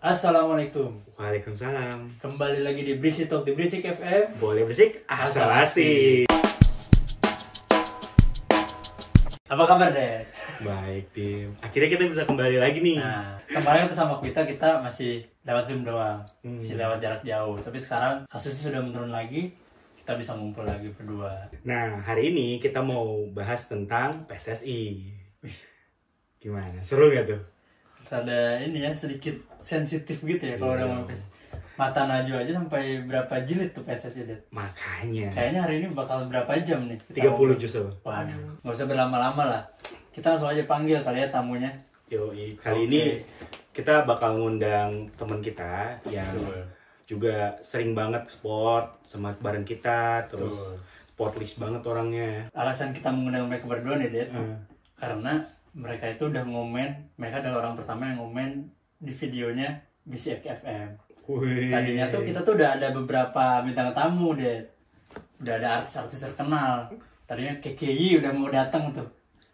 Assalamualaikum. Waalaikumsalam. Kembali lagi di Berisik Talk di Berisik FM. Boleh berisik? Asal asik. Apa kabar, Dad? Baik, Tim. Akhirnya kita bisa kembali lagi nih. Nah, kemarin itu sama kita kita masih lewat Zoom doang. Hmm. Masih lewat jarak jauh. Tapi sekarang kasusnya sudah menurun lagi. Kita bisa ngumpul lagi berdua. Nah, hari ini kita mau bahas tentang PSSI. Gimana? Seru gak tuh? Rada ini ya sedikit sensitif gitu ya kalau Iya. udah mau. Mata Najwa aja sampai berapa jilid tuh PSSI, Dad? Makanya. Kayaknya hari ini bakal berapa jam nih? 30 ngobrol. justru. Waduh, nggak usah berlama-lama lah. Kita langsung aja panggil kali ya tamunya. Yoi, kali Oke. ini kita bakal ngundang teman kita yang juga sering banget sport sama bareng kita, terus Betul. sportlist banget orangnya. Alasan kita mengundang mereka berdua nih, Dad. Hmm. Karena mereka itu udah ngomen, mereka adalah orang pertama yang ngomen di videonya BCX FM. Wih. Tadinya tuh kita tuh udah ada beberapa bintang tamu, Dad. Udah ada artis-artis terkenal. Tadinya KKI udah mau datang tuh.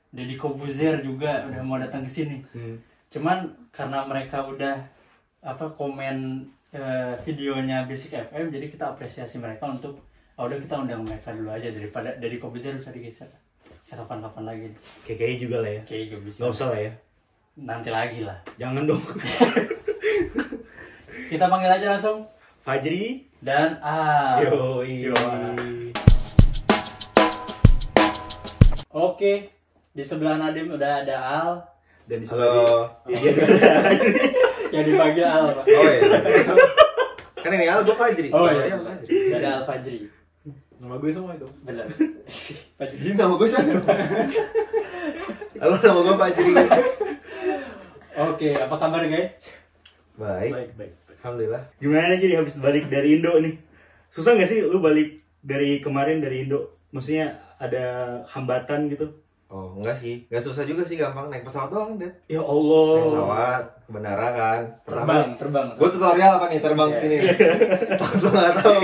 Deddy Kobuzer juga udah mau datang ke sini. Hmm. Cuman karena mereka udah apa komen eh, videonya Basic FM, jadi kita apresiasi mereka untuk oh, udah kita undang mereka dulu aja daripada dari Kobuzer bisa digeser. Bisa kapan-kapan lagi. KKI juga lah ya. Oke, juga bisa. Gak usah lah ya. Nanti lagi lah. Jangan dong. Kita panggil aja langsung Fajri. dan ah. Yoi. Yo. Oke, di sebelah Nadim udah ada Al Dan di Halo. Iya, ada Fajri. yang dipanggil Al. Pak. Oh iya. kan ini Al, gue Fajri. Oh, iya. Al ada Al Fajri. Nama gue semua itu. Bener. Fajri. Jadi nama gue sana. Halo, nama gue Fajri. Oke, apa kabar guys? Baik. Baik, baik. Alhamdulillah. Gimana jadi habis balik dari Indo nih? Susah nggak sih lu balik dari kemarin dari Indo? Maksudnya ada hambatan gitu? Oh, enggak sih. Enggak susah juga sih, gampang naik pesawat doang, Det. Ya Naik Allah. pesawat ke bandara kan. Pertama, Terbang, terbang. gue tutorial apa nih terbang ke sini. Takut nggak tahu.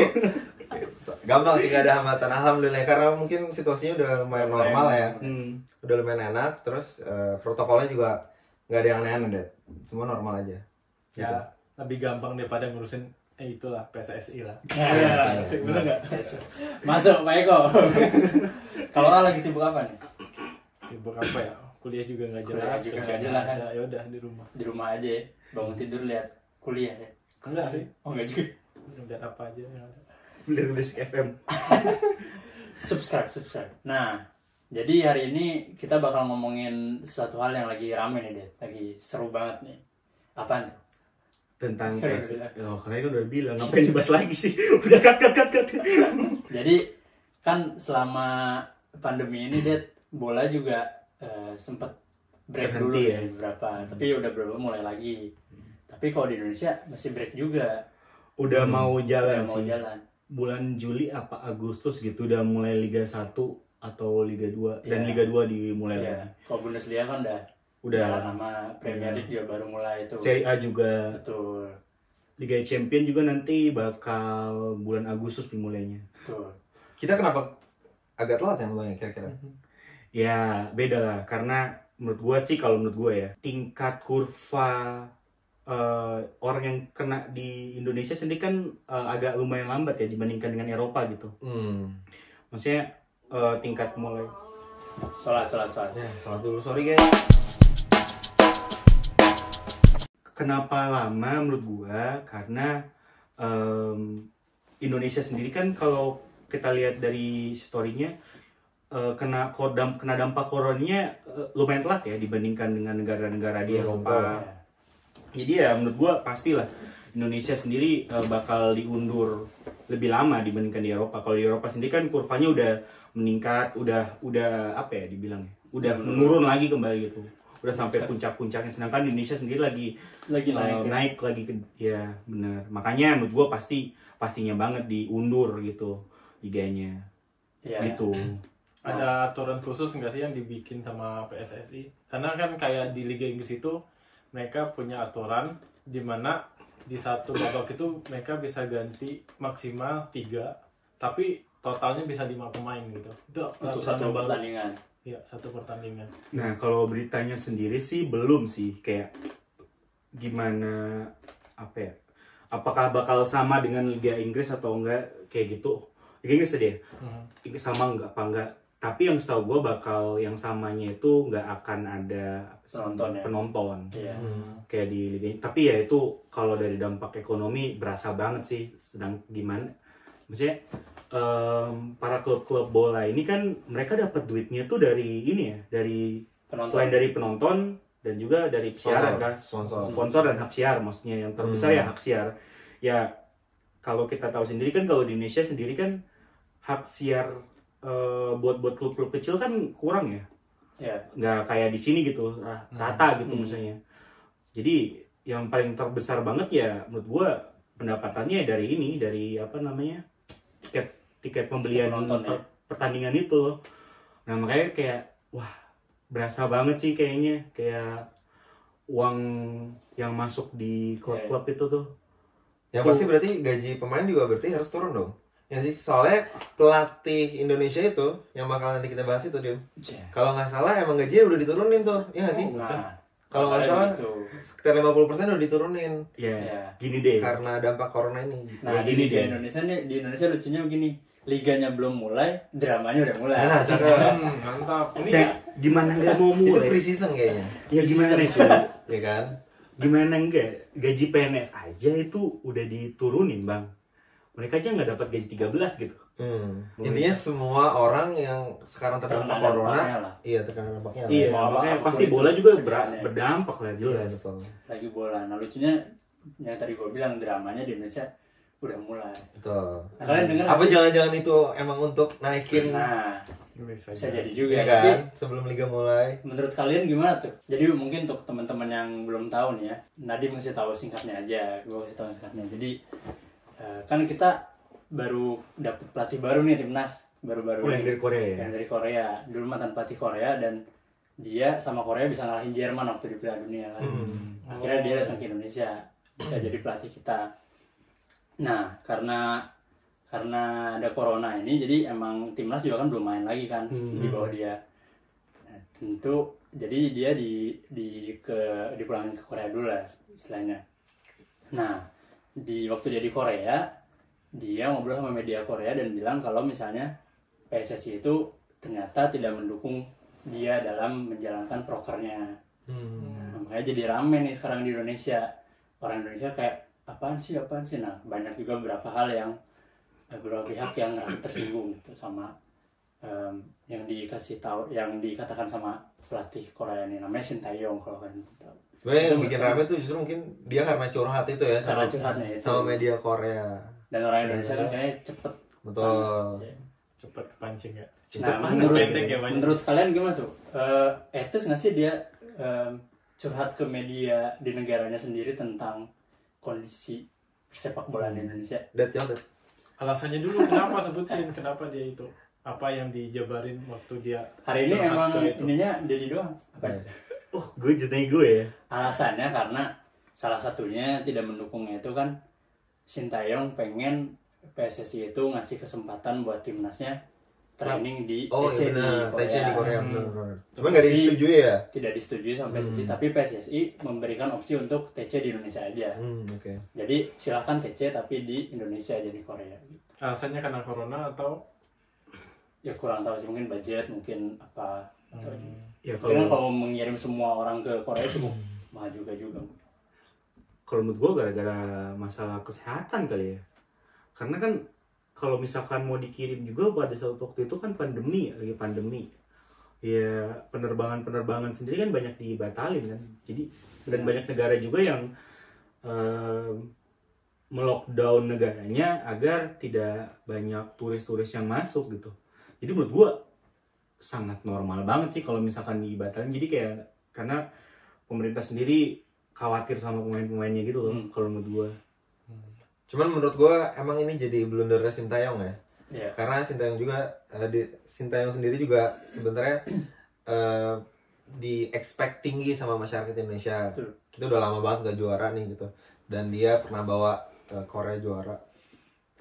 Gampang sih gak ada hambatan Alhamdulillah karena mungkin situasinya udah lumayan normal ya Hmm. Udah lumayan enak Terus eh, protokolnya juga nggak ada yang aneh-aneh Det Semua normal aja Ya, lebih gampang daripada ngurusin eh itulah PSSI lah. Ya, bener nggak? Masuk Pak Eko. Kalau Al lagi sibuk apa nih? Sibuk apa ya? Kuliah juga nggak Kuliah jelas. juga nggak jelas. Ya udah di rumah. Di rumah aja ya. Bangun tidur lihat kuliah ya. Enggak sih. Oh enggak juga. Udah apa aja yang ada. Dari Basic FM. Subscribe, subscribe. Nah, jadi hari ini kita bakal ngomongin suatu hal yang lagi rame nih, Dad. Lagi seru banget nih. Apaan tuh? Tentang bilang. Oh, karena itu udah bilang ngapain dibahas lagi sih? Udah cut cut cut cut. Jadi kan selama pandemi ini Dad, bola juga eh, sempet break dulu Terhenti ya ya. beberapa. Tapi udah belum mulai lagi. Tapi kalau di Indonesia masih break juga. Udah mau jalan Udah mau sih. jalan. Bulan Juli apa Agustus gitu udah mulai Liga 1 atau Liga 2 dan Iya. Liga 2 dimulai Ya, lagi. kalau Bundesliga kan udah Udah jalan sama Premier League juga baru mulai itu. Serie A juga Betul. Liga Champion juga nanti bakal bulan Agustus dimulainya. Betul. Kita kenapa agak telat ya mulainya kira-kira? Ya beda lah karena menurut gua sih kalau menurut gua ya tingkat kurva eh, orang yang kena di Indonesia sendiri kan eh, agak lumayan lambat ya dibandingkan dengan Eropa gitu. Hmm. Maksudnya eh, tingkat mulai Sholat, sholat, sholat. Ya, salat dulu. Sorry guys. kenapa lama menurut gua karena em, Indonesia sendiri kan kalau kita lihat dari storynya kena kodam kena dampak coronanya eh, lumayan telat ya dibandingkan dengan negara-negara di Hmm, Eropa. Ya. Jadi ya menurut gua pastilah Indonesia sendiri eh, bakal diundur lebih lama dibandingkan di Eropa. Kalau di Eropa sendiri kan kurvanya udah meningkat, udah udah apa ya dibilangnya? Udah Hmm. menurun lagi kembali gitu. Udah sampai puncak-puncaknya sedangkan di Indonesia sendiri lagi Lagi eh, naik. ya. naik lagi ke ya benar. Makanya menurut gua pasti pastinya banget diundur gitu liganya. Ya. Gitu. Ada aturan khusus nggak sih yang dibikin sama PSSI? Karena kan kayak di Liga Inggris itu mereka punya aturan di mana di satu babak itu mereka bisa ganti maksimal tiga, tapi totalnya bisa lima pemain gitu. Itu Untuk satu pertandingan. Iya, satu pertandingan. Nah, kalau beritanya sendiri sih belum sih kayak gimana apa ya apakah bakal sama dengan Liga Inggris atau enggak kayak gitu Liga Inggris tadi ya Hmm. sama enggak apa enggak tapi yang setahu gue bakal yang samanya itu nggak akan ada Penonton ya? penonton Iya. kayak di Liga tapi ya itu kalau dari dampak ekonomi berasa banget sih sedang gimana maksudnya em, para klub-klub bola ini kan mereka dapat duitnya tuh dari ini ya dari Penonton. selain dari penonton dan juga dari siaran Sponsor. kan Sponsor. sponsor dan hak siar maksudnya yang terbesar Hmm. ya hak siar ya kalau kita tahu sendiri kan kalau di Indonesia sendiri kan hak siar eh, buat buat klub-klub kecil kan kurang ya Iya. nggak kayak di sini gitu ra- rata gitu Hmm. misalnya jadi yang paling terbesar banget ya menurut gua pendapatannya dari ini dari apa namanya tiket tiket pembelian Penonton, ya. per- pertandingan itu loh nah makanya kayak wah berasa banget sih kayaknya kayak uang yang masuk di klub-klub itu tuh Yang pasti berarti gaji pemain juga berarti harus turun dong. Ya sih, soalnya pelatih Indonesia itu yang bakal nanti kita bahas itu dia. Kalau nggak salah emang gajinya udah diturunin tuh, ya nggak sih? Nah, Kalau nggak salah gitu. sekitar 50% udah diturunin ya Iya. gini deh karena dampak corona ini. Nah, di, gini di deh. Indonesia nih, di Indonesia lucunya begini, liganya belum mulai, dramanya udah mulai. Nah, cakep. Hmm, mantap. Ini Nah, gimana nggak mau itu mulai pre-season kayaknya, ya gimana cuy ya kan? gimana enggak gaji PNS aja itu udah diturunin bang mereka aja nggak dapat gaji 13 gitu Hmm. Intinya semua orang yang sekarang terkena corona, dampaknya lah. iya terkena dampaknya. lah. iya apa- makanya apa pun pasti bola juga ber- berdampak lah Iya, jelas betul. Lagi bola. Nah, lucunya yang tadi gue bilang dramanya di Indonesia udah mulai. Betul. Nah, kalian dengar Apa jangan-jangan itu emang untuk naikin Nah, bisa bisa jadi. juga. ya Tapi kan? Sebelum liga mulai. menurut kalian gimana tuh? Jadi mungkin untuk teman-teman yang belum tahu nih ya, Nadim mesti tahu singkatnya aja, gue kasih tahu singkatnya. Jadi eh, kan kita baru dapet pelatih baru nih timnas, baru-baru oh yang dari Korea ya yang dari Korea. Dulu mantan pelatih Korea dan dia sama Korea bisa ngalahin Jerman waktu di Piala Dunia kan. Hmm. Akhirnya dia datang ke Indonesia, bisa jadi pelatih kita. Nah, karena karena ada corona ini, jadi emang timnas juga kan belum main lagi kan Hmm. di bawah dia. Nah, tentu jadi dia di di ke dipulangin ke Korea dulu lah istilahnya. Nah, di waktu dia di Korea, dia ngobrol sama media Korea dan bilang kalau misalnya PSSI itu ternyata tidak mendukung dia dalam menjalankan prokernya. Hmm. Makanya jadi rame nih sekarang di Indonesia. Orang Indonesia kayak apaan sih apaan sih. Nah banyak juga beberapa hal yang eh, beberapa pihak yang tersinggung gitu sama em, yang dikasih tahu, yang dikatakan sama pelatih Korea ini namanya Shin Tae-yong kalau kan tahu. Sebenarnya yang bikin rame tuh justru mungkin dia karena curhat itu ya Karena sama, curhatnya itu. sama media Korea. Dan orang Indonesia kan kayaknya cepet. Betul. Ya. Cepat kepancing ya. Nah, panas menurut, ya, menurut kalian gimana tuh? Eh, etis nggak sih dia em, curhat ke media di negaranya sendiri tentang kondisi sepak bola di Indonesia? Dat jawab Dat. Alasannya dulu kenapa sebutin kenapa dia itu apa yang dijabarin waktu dia Hari ini emang itu. ininya Dedi doang. Apa? oh gue ceritanya gue ya Alasannya karena salah satunya tidak mendukungnya itu kan Sintayong pengen PSSI itu ngasih kesempatan buat timnasnya training di Oh TC iya benar, di TC di Korea Hmm. Cuma nggak disetujui ya. Tidak disetujui sama PSSI, Hmm. tapi PSSI memberikan opsi untuk TC di Indonesia aja. Hmm, oke. Jadi silahkan TC tapi di Indonesia aja di Korea. alasannya karena corona atau Ya kurang tahu sih mungkin budget mungkin apa. atau Hmm. ya Tapi kan kalau kalau mengirim semua orang ke Korea cukup mahal juga juga. kalau menurut gue gara-gara masalah kesehatan kali ya karena kan kalau misalkan mau dikirim juga pada saat waktu itu kan pandemi lagi pandemi ya penerbangan-penerbangan sendiri kan banyak dibatalin kan jadi dan Ya. banyak negara juga yang em, melockdown negaranya agar tidak banyak turis-turis yang masuk gitu jadi menurut gue sangat normal banget sih kalau misalkan dibatalin jadi kayak karena pemerintah sendiri khawatir sama pemain-pemainnya gitu loh Hmm. kalau menurut gue Cuman menurut gua emang ini jadi blundernya Sintayong ya. Ya. Karena Sintayong juga eh, di Sintayong sendiri juga sebenarnya eh, di expect tinggi sama masyarakat Indonesia. Betul. Kita udah lama banget gak juara nih gitu. Dan dia pernah bawa eh, Korea juara.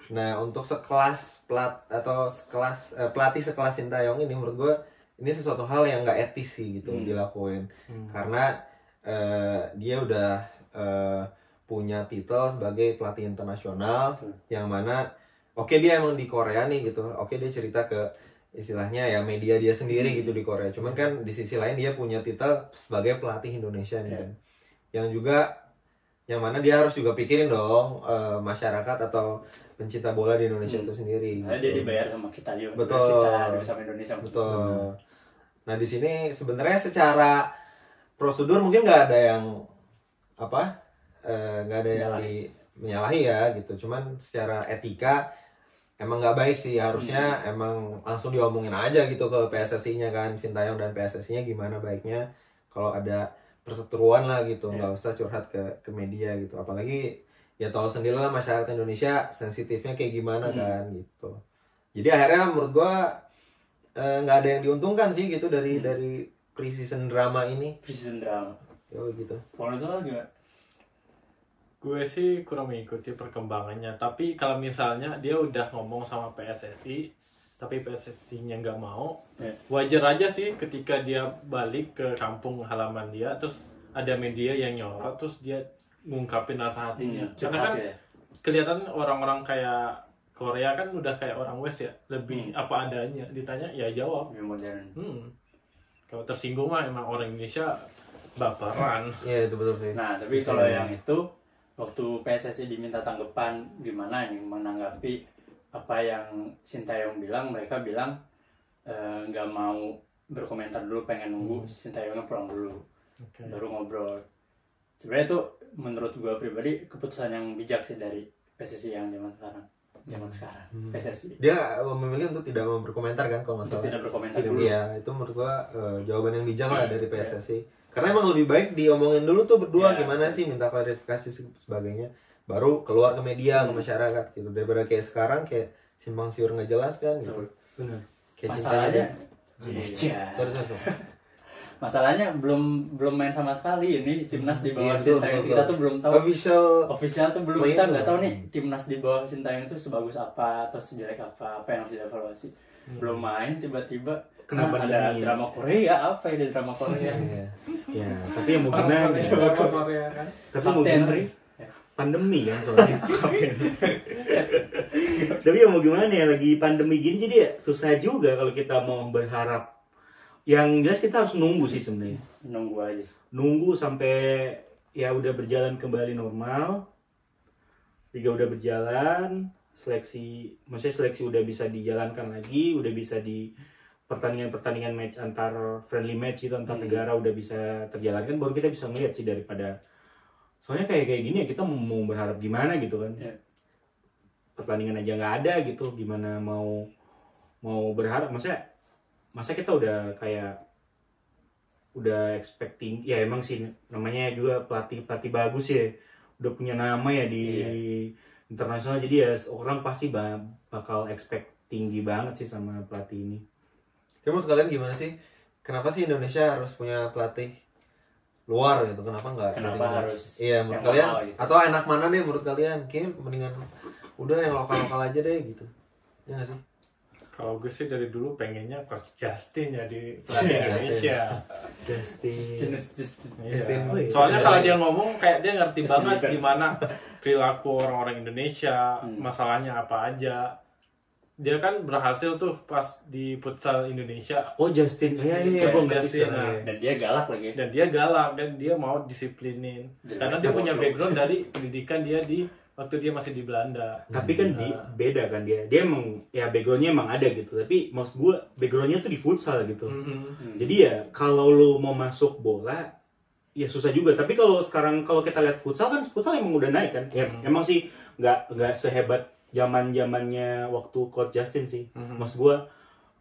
Nah, untuk sekelas plat atau sekelas eh, pelatih sekelas Sintayong ini menurut gua ini sesuatu hal yang nggak etis sih gitu Hmm. dilakuin. Hmm. Karena eh, dia udah eh, punya titel sebagai pelatih internasional Betul. yang mana oke dia emang di Korea nih gitu oke dia cerita ke istilahnya ya media dia sendiri gitu di Korea cuman kan di sisi lain dia punya titel sebagai pelatih Indonesia nih Iya. kan yang juga yang mana dia harus juga pikirin dong eh, masyarakat atau pencinta bola di Indonesia Hmm. itu sendiri Nah, dia gitu. dibayar sama kita juga Betul. kita bersama Indonesia Betul. Nah di sini sebenarnya secara prosedur mungkin nggak ada yang apa eh, nggak ada yang Menyalahi. di menyalahi ya gitu. Cuman secara etika emang nggak baik sih harusnya emang langsung diomongin aja gitu ke PSSI-nya kan Sintayong dan PSSI-nya gimana baiknya kalau ada perseteruan lah gitu nggak usah curhat ke ke media gitu apalagi ya tahu sendiri lah masyarakat Indonesia sensitifnya kayak gimana Hmm. kan gitu jadi akhirnya menurut gua eh, nggak ada yang diuntungkan sih gitu dari Hmm. dari pre-season drama ini Precision drama yo gitu kalau itu gimana Gue sih kurang mengikuti perkembangannya. Tapi kalau misalnya dia udah ngomong sama PSSI, tapi PSSI-nya nggak mau, Ya. wajar aja sih ketika dia balik ke kampung halaman dia, terus ada media yang nyorot, terus dia ngungkapin rasa hatinya. Hmm, Karena kan ya kelihatan orang-orang kayak Korea kan udah kayak orang West ya, lebih Hmm. apa adanya. Ditanya ya jawab. lebih modern Hmm. Kalau tersinggung mah emang orang Indonesia baperan. ya itu betul sih Nah, tapi Bisa kalau ya. yang itu waktu PSSI diminta tanggapan gimana nih menanggapi apa yang Sintayong bilang, mereka bilang eh, nggak mau berkomentar dulu, pengen nunggu Sintayongnya pulang dulu, Oke. baru ngobrol. Sebenarnya itu menurut gua pribadi keputusan yang bijak sih dari PSSI yang zaman sekarang, zaman sekarang Hmm. PSSI dia memilih untuk tidak mau berkomentar kan kalau nggak untuk salah tidak berkomentar Tidak, dulu. Iya, itu menurut gua eh, jawaban yang bijak lah dari PSSI. Karena emang lebih baik diomongin dulu tuh berdua Iya. gimana sih minta klarifikasi se- sebagainya, baru keluar ke media ke Hmm. masyarakat gitu. Daripada kayak sekarang kayak simpang siur nggak jelas kan gitu. Benar Kayak Masalahnya, Cintanya- iya. Sorry, sorry, sorry. masalahnya belum belum main sama sekali ini timnas di bawah betul, Sintayong betul, kita tuh belum tahu Official official tuh belum kita nggak tahu nih timnas di bawah Sintayong itu sebagus apa atau sejelek apa apa yang harus dievaluasi. Belum main tiba-tiba Kenapa "Ah, ada nih?" drama Korea apa ini drama Korea? Iya. ya tapi yang mau gimana Korea kan. tapi gimana Ri. pandemi kan soalnya. Tapi ya mau gimana ya lagi pandemi gini jadi ya susah juga kalau kita mau berharap yang jelas kita harus nunggu sih sebenarnya nunggu aja sih. nunggu sampai ya udah berjalan kembali normal liga udah berjalan seleksi maksudnya seleksi udah bisa dijalankan lagi udah bisa di pertandingan-pertandingan match antar friendly match itu antar Hmm. negara udah bisa terjalankan baru kita bisa melihat sih daripada soalnya kayak kayak gini ya kita mau berharap gimana gitu kan Iya. pertandingan aja nggak ada gitu gimana mau mau berharap maksudnya masa kita udah kayak udah expecting ya emang sih namanya juga pelatih pelatih bagus ya udah punya nama ya di Iya. internasional jadi ya orang pasti ba- bakal expect tinggi banget sih sama pelatih ini Tapi menurut kalian gimana sih? Kenapa sih Indonesia harus punya pelatih luar gitu? Kenapa nggak? Kenapa harus Iya, menurut yang kalian lokal gitu? atau enak mana deh menurut kalian? Kayaknya mendingan udah yang lokal-lokal aja deh gitu. Ya nggak sih? Kalau gue sih dari dulu pengennya coach Justin jadi Justin. pelatih Indonesia. Justin jenis jenis Iya. Justin. Oh, iya. Soalnya kalau dia ngomong kayak dia ngerti Justin banget Bieber. gimana perilaku orang-orang Indonesia, Hmm. masalahnya apa aja. Dia kan berhasil tuh pas di futsal Indonesia oh Justin iya iya iya ngerti Justin, nah. iya. dan dia galak lagi dan dia galak dan dia mau disiplinin. Jelek Karena dia punya background dari pendidikan dia di waktu dia masih di Belanda. tapi kan di, Nah. beda kan dia dia emang ya backgroundnya emang ada gitu tapi maksud gua backgroundnya tuh di futsal gitu Mhm. Hmm. Jadi ya kalau lu mau masuk bola ya susah juga. Tapi kalau sekarang kalau kita lihat futsal kan futsal emang udah naik kan. Ya Hmm. emang sih nggak nggak sehebat zaman zamannya waktu coach Justin sih. Mhm. Maksud gua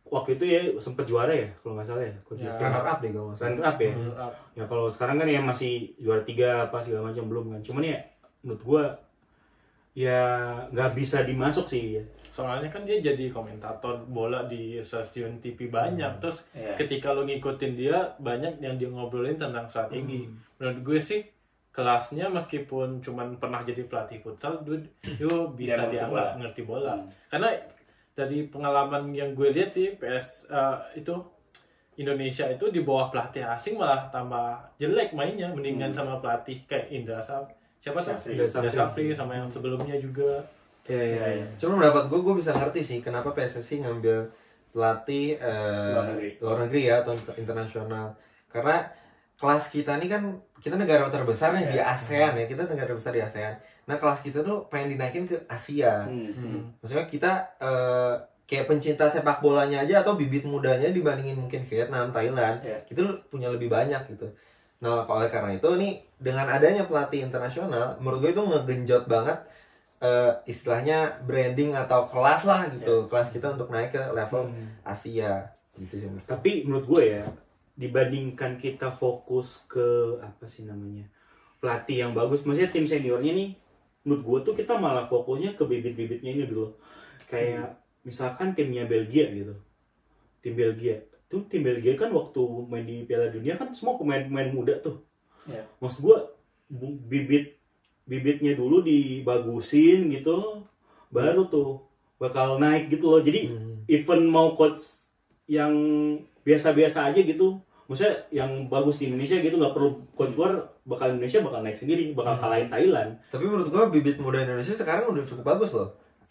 waktu itu ya sempet juara ya kalau nggak salah ya coach Ya. Justin. Runner up deh kalau. Runner up ya. Runner up. Ya kalau sekarang kan ya masih juara tiga apa segala macam belum kan. Cuman ya menurut gua ya nggak bisa dimasuk sih ya. Soalnya kan dia jadi komentator bola di stasiun TV banyak. Terus Iya. ketika lu ngikutin dia banyak yang dia ngobrolin tentang strategi. Menurut gue sih kelasnya meskipun cuman pernah jadi pelatih futsal, dia dia bisa ngerti dianggap bola. ngerti bola. Hmm. Karena dari pengalaman yang gue lihat sih PS eh, itu Indonesia itu di bawah pelatih asing malah tambah jelek mainnya mendingan Hmm. sama pelatih kayak Indra Saf siapa tuh Syafri. Syafri sama yang sebelumnya juga Iya, iya. Iya, iya. Cuma mendapat gue, gue bisa ngerti sih kenapa PSSI ngambil pelatih eh, Luar negeri. luar negeri ya atau inter- internasional. Karena kelas kita nih kan kita negara terbesar nih di Iya. ASEAN ya, kita negara besar di ASEAN. Nah kelas kita tuh pengen dinaikin ke Asia. Hmm. Maksudnya kita eh, kayak pencinta sepak bolanya aja atau bibit mudanya dibandingin mungkin Vietnam, Thailand, Iya. kita punya lebih banyak gitu. Nah, oleh karena itu nih dengan adanya pelatih internasional, menurut gue itu ngegenjot banget eh, istilahnya branding atau kelas lah gitu, kelas kita untuk naik ke level Hmm. Asia gitu sih. menurut. Tapi menurut gue ya, dibandingkan kita fokus ke apa sih namanya pelatih yang bagus, maksudnya tim seniornya nih, menurut gue tuh kita malah fokusnya ke bibit-bibitnya ini dulu. Kayak misalkan timnya Belgia gitu, tim Belgia, tuh tim Belgia kan waktu main di Piala Dunia kan semua pemain-pemain muda tuh. Iya. Maksud gue bibit bibitnya dulu dibagusin gitu, baru tuh bakal naik gitu loh. Jadi Hmm. even mau coach yang biasa-biasa aja gitu maksudnya yang bagus di Indonesia gitu nggak perlu coach luar bakal Indonesia bakal naik sendiri bakal Hmm. kalahin Thailand Tapi menurut gue bibit muda Indonesia sekarang udah cukup bagus loh.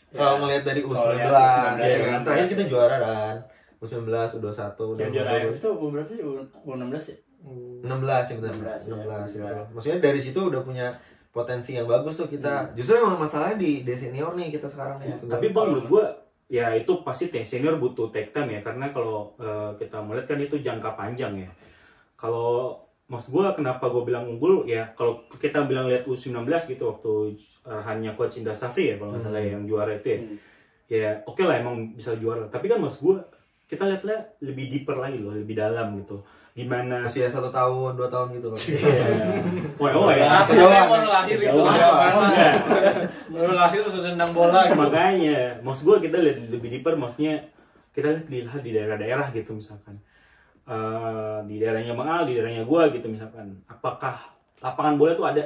Ya. Kalau ngelihat dari U19, Kalau lihat ya U19, kan. Terakhir kita juara kan. U19, U21, udah Yang juara. AFF itu umur berapa sih? U 16 ya? 16 ya benar 16, 16, ya, ya, juara. betul. Maksudnya dari situ udah punya potensi yang bagus tuh Hmm. kita. Justru emang masalahnya di, di senior nih kita sekarang Ya, gitu. tapi bang menurut gua ya itu pasti senior butuh take time ya karena kalau eh, kita melihat kan itu jangka panjang ya kalau maksud gua kenapa gua bilang unggul ya kalau kita bilang lihat U19 gitu waktu arahannya coach Indra Safri ya kalau nggak salah Hmm. yang juara itu ya Hmm. ya oke lah emang bisa juara tapi kan maksud gua kita lihat-lihat lebih deeper lagi loh lebih dalam gitu gimana usia satu tahun dua tahun gitu kan. Iya. Wah, oh ya. Kejauhan. baru lahir itu Kejauhan. Mana? Enggak. baru lahir terus udah nendang bola gitu. Makanya, maksud gue kita lihat lebih deeper, maksudnya kita lihat di, di daerah-daerah gitu misalkan. Eh, di daerahnya Bang Al, di daerahnya gue gitu misalkan. Apakah lapangan bola itu ada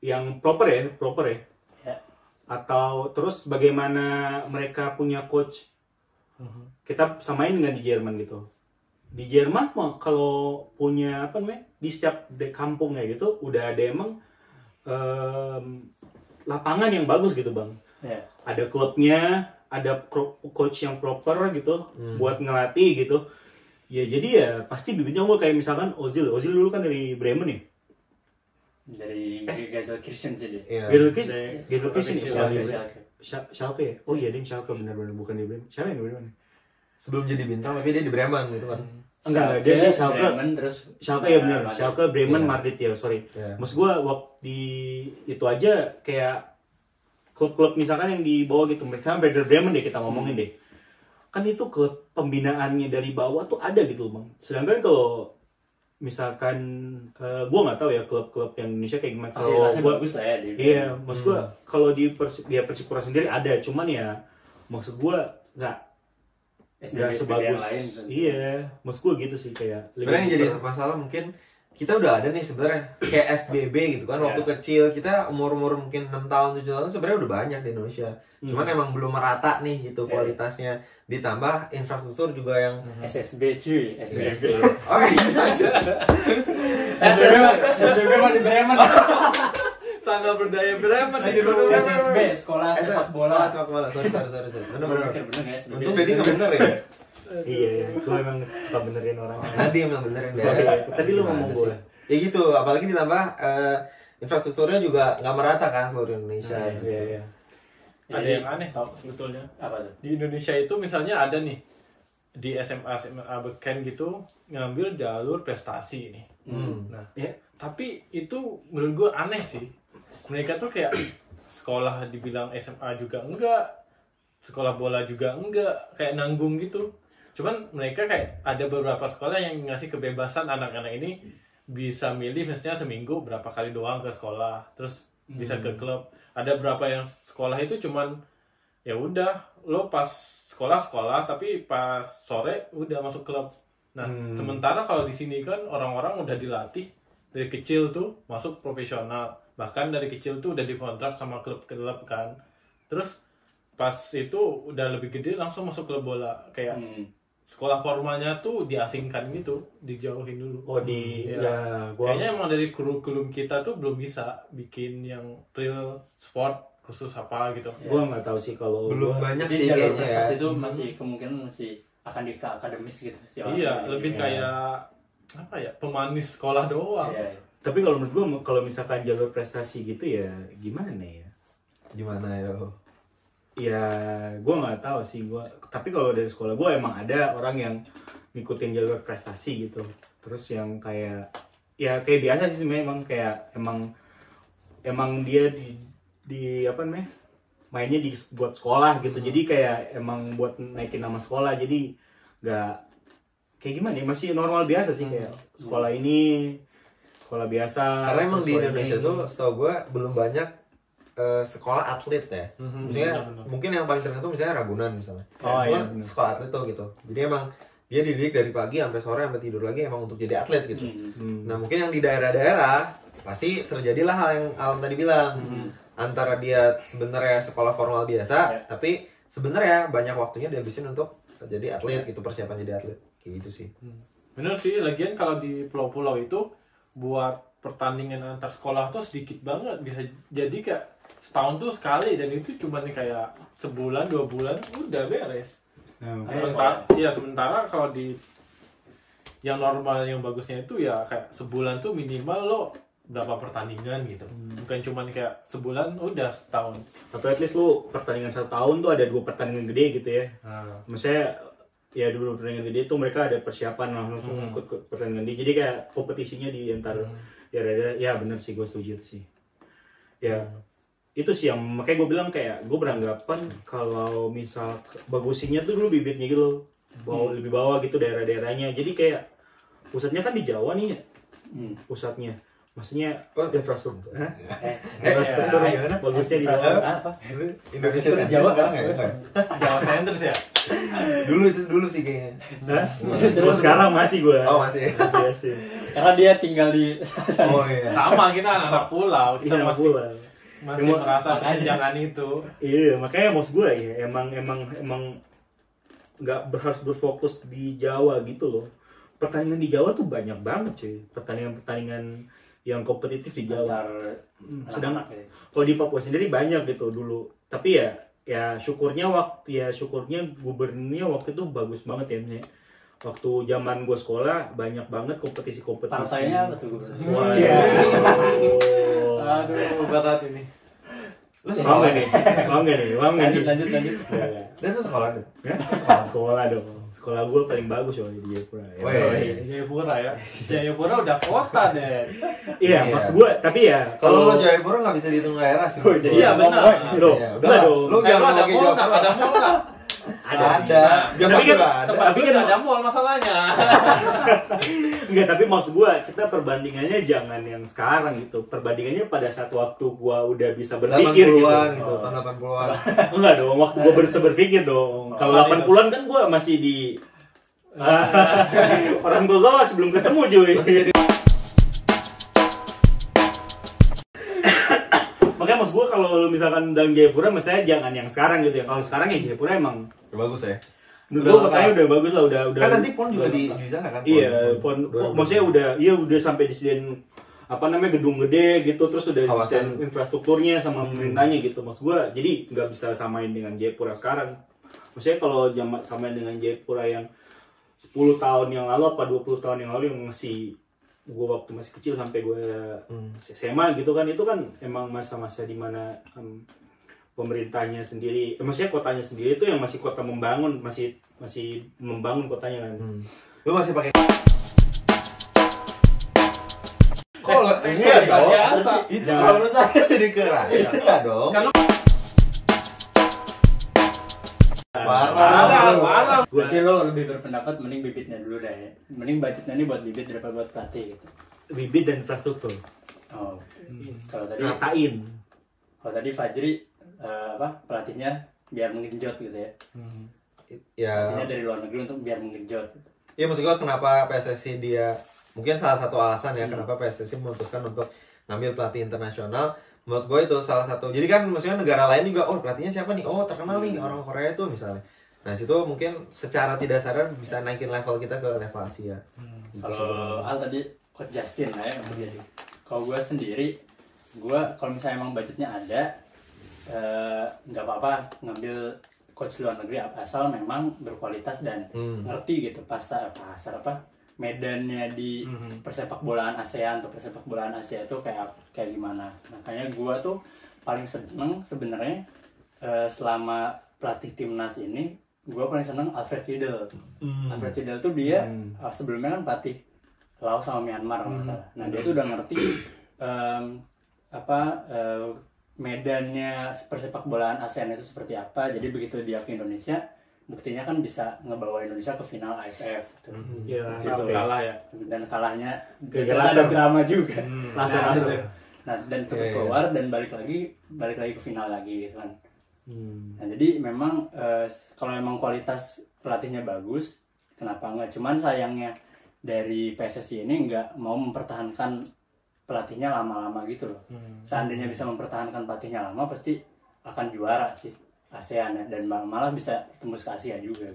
yang proper ya, proper ya? Ya. Atau terus bagaimana mereka punya coach? Kita samain dengan di Jerman gitu. Di Jerman mah kalau punya apa namanya di setiap de- kampungnya gitu udah ada emang em, lapangan yang bagus gitu bang Ya. ada klubnya ada coach yang proper gitu Hmm. buat ngelatih gitu ya jadi ya pasti bibitnya gue kayak misalkan Ozil Ozil dulu kan dari Bremen ya Dari Gazel Kirchen sih dia. Iya. Gelkis Saya- Gelkis ini Schalke, Schalke Schalke. Scha- Schalke ya? Oh iya dia Schalke benar-benar bukan di Bremen. Siapa yang di Bremen? Sebelum jadi bintang tapi dia di Bremen gitu kan. enggak enggak. Dia di Schalke Bremen, terus Schalke ya benar. Schalke Bremen Iya. Madrid ya sorry. Iya. Maksud gue waktu di itu aja kayak klub-klub misalkan yang di bawah gitu mereka Werder Bremen deh kita ngomongin deh. Kan itu klub pembinaannya dari bawah tuh ada gitu bang. Sedangkan kalau misalkan eh gue nggak tahu ya klub-klub yang Indonesia kayak gimana kalau gua- bagus lah ya di iya maksud gue Hmm. kalau di Persi- dia Persipura sendiri ada cuman ya maksud gue nggak SDB nggak sebagus yang lain. tentu. iya maksud gue gitu sih kayak Sebenarnya yang jadi masalah mungkin kita udah ada nih sebenarnya kayak SBB gitu kan waktu Iya. kecil kita umur-umur mungkin 6 tahun 7 tahun sebenarnya udah banyak di Indonesia. Hmm. Cuman emang belum merata nih gitu Iya. kualitasnya. Ditambah infrastruktur juga yang SSB cuy, SSB. Oke, lanjut. SSB SSB di Bremen. Sangga berdaya Bremen Lanjut itu. dulu, Bang. SSB sekolah sepak bola. Sepak bola. Sorry, sorry, sorry. ya SSB. Untung Deddy nggak bener ya. iya iya gue emang suka benerin orang Tadi emang benerin deh. Oh, iya. Tadi lu ngomong bola. Ya gitu, apalagi ditambah eh, infrastrukturnya juga nggak merata kan seluruh Indonesia. Gitu. iya iya Ada Jadi, yang aneh tau sebetulnya. apa tuh? Di Indonesia itu misalnya ada nih di SMA SMA beken gitu ngambil jalur prestasi nih. Hmm. Nah, Ya. tapi itu menurut gue aneh sih. Mereka tuh kayak sekolah dibilang SMA juga enggak, sekolah bola juga enggak, kayak nanggung gitu. Cuman mereka kayak ada beberapa sekolah yang ngasih kebebasan anak-anak ini bisa milih misalnya seminggu berapa kali doang ke sekolah, terus bisa ke klub. Ada berapa yang sekolah itu cuman ya udah lo pas sekolah sekolah tapi pas sore udah masuk klub. Nah, Hmm. sementara kalau di sini kan orang-orang udah dilatih dari kecil tuh masuk profesional. Bahkan dari kecil tuh udah dikontrak sama klub-klub kan. Terus pas itu udah lebih gede langsung masuk klub bola kayak Hmm. Sekolah formalnya tuh diasingkan gitu dijauhin dulu oh di Iya. ya gua kayaknya emang dari kurikulum kita tuh belum bisa bikin yang real sport khusus apa gitu gua nggak tahu sih kalau belum gua- banyak sih jalur kayaknya ya prestasi itu masih kemungkinan masih akan di ke akademis gitu sih. iya lebih Iya. kayak apa ya pemanis sekolah doang Iya. tapi kalau menurut gua kalau misalkan jalur prestasi gitu ya gimana ya gimana yo ya gue nggak tahu sih gue tapi kalau dari sekolah gue emang ada orang yang ngikutin jalur prestasi gitu. Terus yang kayak ya kayak biasa sih sebenarnya emang kayak emang emang dia di di apa namanya mainnya di buat sekolah gitu. Jadi kayak emang buat naikin nama sekolah jadi nggak kayak gimana ya masih normal biasa sih kayak sekolah ini sekolah biasa karena emang di Indonesia ini. tuh setahu gue belum banyak eh, sekolah atlet ya Mhm, Maksudnya benar-benar. mungkin yang paling terkenal tuh misalnya Ragunan misalnya. Oh, Itu iya, benar. sekolah atlet tuh gitu. Jadi emang dia dididik dari pagi sampai sore sampai tidur lagi emang untuk jadi atlet gitu. Hmm. Hmm. Nah mungkin yang di daerah-daerah pasti terjadilah hal yang Alam tadi bilang antara dia sebenarnya sekolah formal biasa, Ya. tapi sebenarnya banyak waktunya dihabisin untuk jadi atlet gitu persiapan jadi atlet kayak gitu sih. bener sih lagian kalau di pulau-pulau itu buat pertandingan antar sekolah tuh sedikit banget bisa jadi kayak setahun tuh sekali dan itu cuma kayak sebulan dua bulan udah beres. Nah, sementara ya sementara kalau di yang normal yang bagusnya itu ya kayak sebulan tuh minimal lo berapa pertandingan gitu. Bukan cuman kayak sebulan udah setahun. Atau at least lu pertandingan satu tahun tuh ada dua pertandingan gede gitu ya. Nah, maksudnya ya dulu pertandingan gede itu mereka ada persiapan langsung Hmm. ikut pertandingan. Gede jadi kayak kompetisinya di antar ya ada ya bener sih gue setuju sih. Ya itu sih yang makanya gue bilang kayak gue beranggapan kalau misal bagusinya tuh dulu bibitnya gitu loh bawa lebih bawah gitu daerah-daerahnya jadi kayak pusatnya kan di Jawa nih ya Hmm. pusatnya maksudnya Oh. infrastruktur Hah? Eh, infrastruktur eh, gimana bagusnya di infrastruktur Jawa apa? Indonesia Jawa Jawa sekarang ya? Jawa Centers ya dulu itu dulu sih kayaknya. Hah? Terus sekarang masih gue Oh masih. masih masih Karena dia tinggal di Oh iya. sama kita anak pulau kita Iya, masih pula. Masih Emang- merasa kesenjangan itu Iya, makanya maksud gue ya emang emang emang nggak harus berfokus di Jawa gitu loh. Pertandingan di Jawa tuh banyak banget cuy. Pertandingan-pertandingan yang kompetitif di Jawa. antar Hmm, Sedang gitu. kalau di Papua sendiri banyak gitu dulu. Tapi ya ya syukurnya waktu ya syukurnya gubernurnya waktu itu bagus banget ya. Waktu zaman gue sekolah banyak banget kompetisi-kompetisi. Partainya apa tuh gubernur? Wah. aduh berat ini Lu sekolah nih? Mau nggak nih? Mau nggak Lanjut nih? lanjut lanjut. Ya, ya. Dan tuh sekolah deh. Ya, sekolah dong. Sekolah gue paling bagus soalnya di Jayapura. Ya, Jayapura ya Jayapura udah kota deh Iya, Iya. maksud gue, tapi ya Kalau lo Jayapura nggak bisa dihitung daerah sih. Oh, iya benar Loh, Iya, udah dong. Lu eh, jangan lu mall nggak Jayapura. ada mall nggak Ada. Ada. Tapi kan juga ada. tempat Tapi gue kan- ada mall masalahnya Enggak, tapi maksud gue kita perbandingannya jangan yang sekarang gitu. Perbandingannya pada saat waktu gue udah bisa berpikir gitu. 80-an gitu, tahun 80-an. Enggak dong, waktu gue bisa berpikir dong. Kalau Oh, 80-an kan gue masih di orang tua gue masih belum ketemu cuy. Makanya maksud gue kalau lu misalkan dan Jayapura mestinya jangan yang sekarang gitu ya. Kalau sekarang ya Jayapura emang Bagus ya. Gue kayaknya udah bagus lah, udah udah. Kan nanti pon juga di di sana kan. Iya, pon, pon- maksudnya udah, iya udah sampai disediain apa namanya gedung gede gitu, terus udah desain infrastrukturnya sama pemerintahnya gitu, maksud gua. Jadi nggak bisa samain dengan Jayapura sekarang. Maksudnya kalau jama- samain dengan Jayapura yang 10 tahun yang lalu apa 20 tahun yang lalu yang masih gua waktu masih kecil sampai gua Hmm. SMA gitu kan itu kan emang masa-masa di mana em, pemerintahnya sendiri, eh, maksudnya kotanya sendiri itu yang masih kota membangun, masih masih membangun kotanya kan. Hmm. Lu masih pakai Kok enggak Ini dong? biasa. Itu Jangan. kalau menurut saya jadi keras. Enggak dong. Kalau Parah. parah parah Berarti lo lebih berpendapat mending bibitnya dulu deh. Mending budgetnya ini buat bibit daripada buat pelatih gitu. bibit dan infrastruktur Oh. Kalau tadi ngatain kalau tadi Fajri eh, apa pelatihnya biar menggenjot gitu ya. Ya. Pelatihnya dari luar negeri untuk biar menggenjot. Iya maksud gua kenapa PSSI dia mungkin salah satu alasan ya kenapa PSSI memutuskan untuk ngambil pelatih internasional menurut gue itu salah satu jadi kan maksudnya negara lain juga oh pelatihnya siapa nih oh terkenal nih orang Korea itu misalnya Nah situ mungkin secara tidak sadar bisa naikin level kita ke level Asia. Gitu sih. Kalau hal tadi coach Justin lah ya. Kalau gue sendiri, gue kalau misalnya emang budgetnya ada, eh, nggak apa-apa ngambil coach luar negeri asal memang berkualitas dan Hmm. ngerti gitu pasar pasar apa medannya di persepak bolaan ASEAN atau persepak bolaan Asia itu kayak kayak gimana. Makanya gue tuh paling seneng sebenarnya eh, selama pelatih timnas ini, gue paling seneng Alfred Riedel. Alfred Riedel tuh dia uh, sebelumnya kan pelatih Laos sama Myanmar kalau nggak salah. Nah dia tuh udah ngerti em, apa eh, medannya persepak bolaan ASEAN itu seperti apa. Jadi begitu dia ke Indonesia, buktinya kan bisa ngebawa Indonesia ke final AFF. Ya Situ. kalah ya Dan kalahnya Gara-gara ada drama juga. Laser, Nah, laser. itu. Nah dan cepet Iya, iya. keluar dan balik lagi balik lagi ke final lagi gitu kan. Hmm. Nah, jadi memang eh, kalau memang kualitas pelatihnya bagus, kenapa enggak? Cuman sayangnya dari PSSI ini nggak mau mempertahankan pelatihnya lama-lama gitu loh. Seandainya bisa mempertahankan pelatihnya lama, pasti akan juara sih ASEAN ya, dan mal- malah bisa tembus ke Asia juga.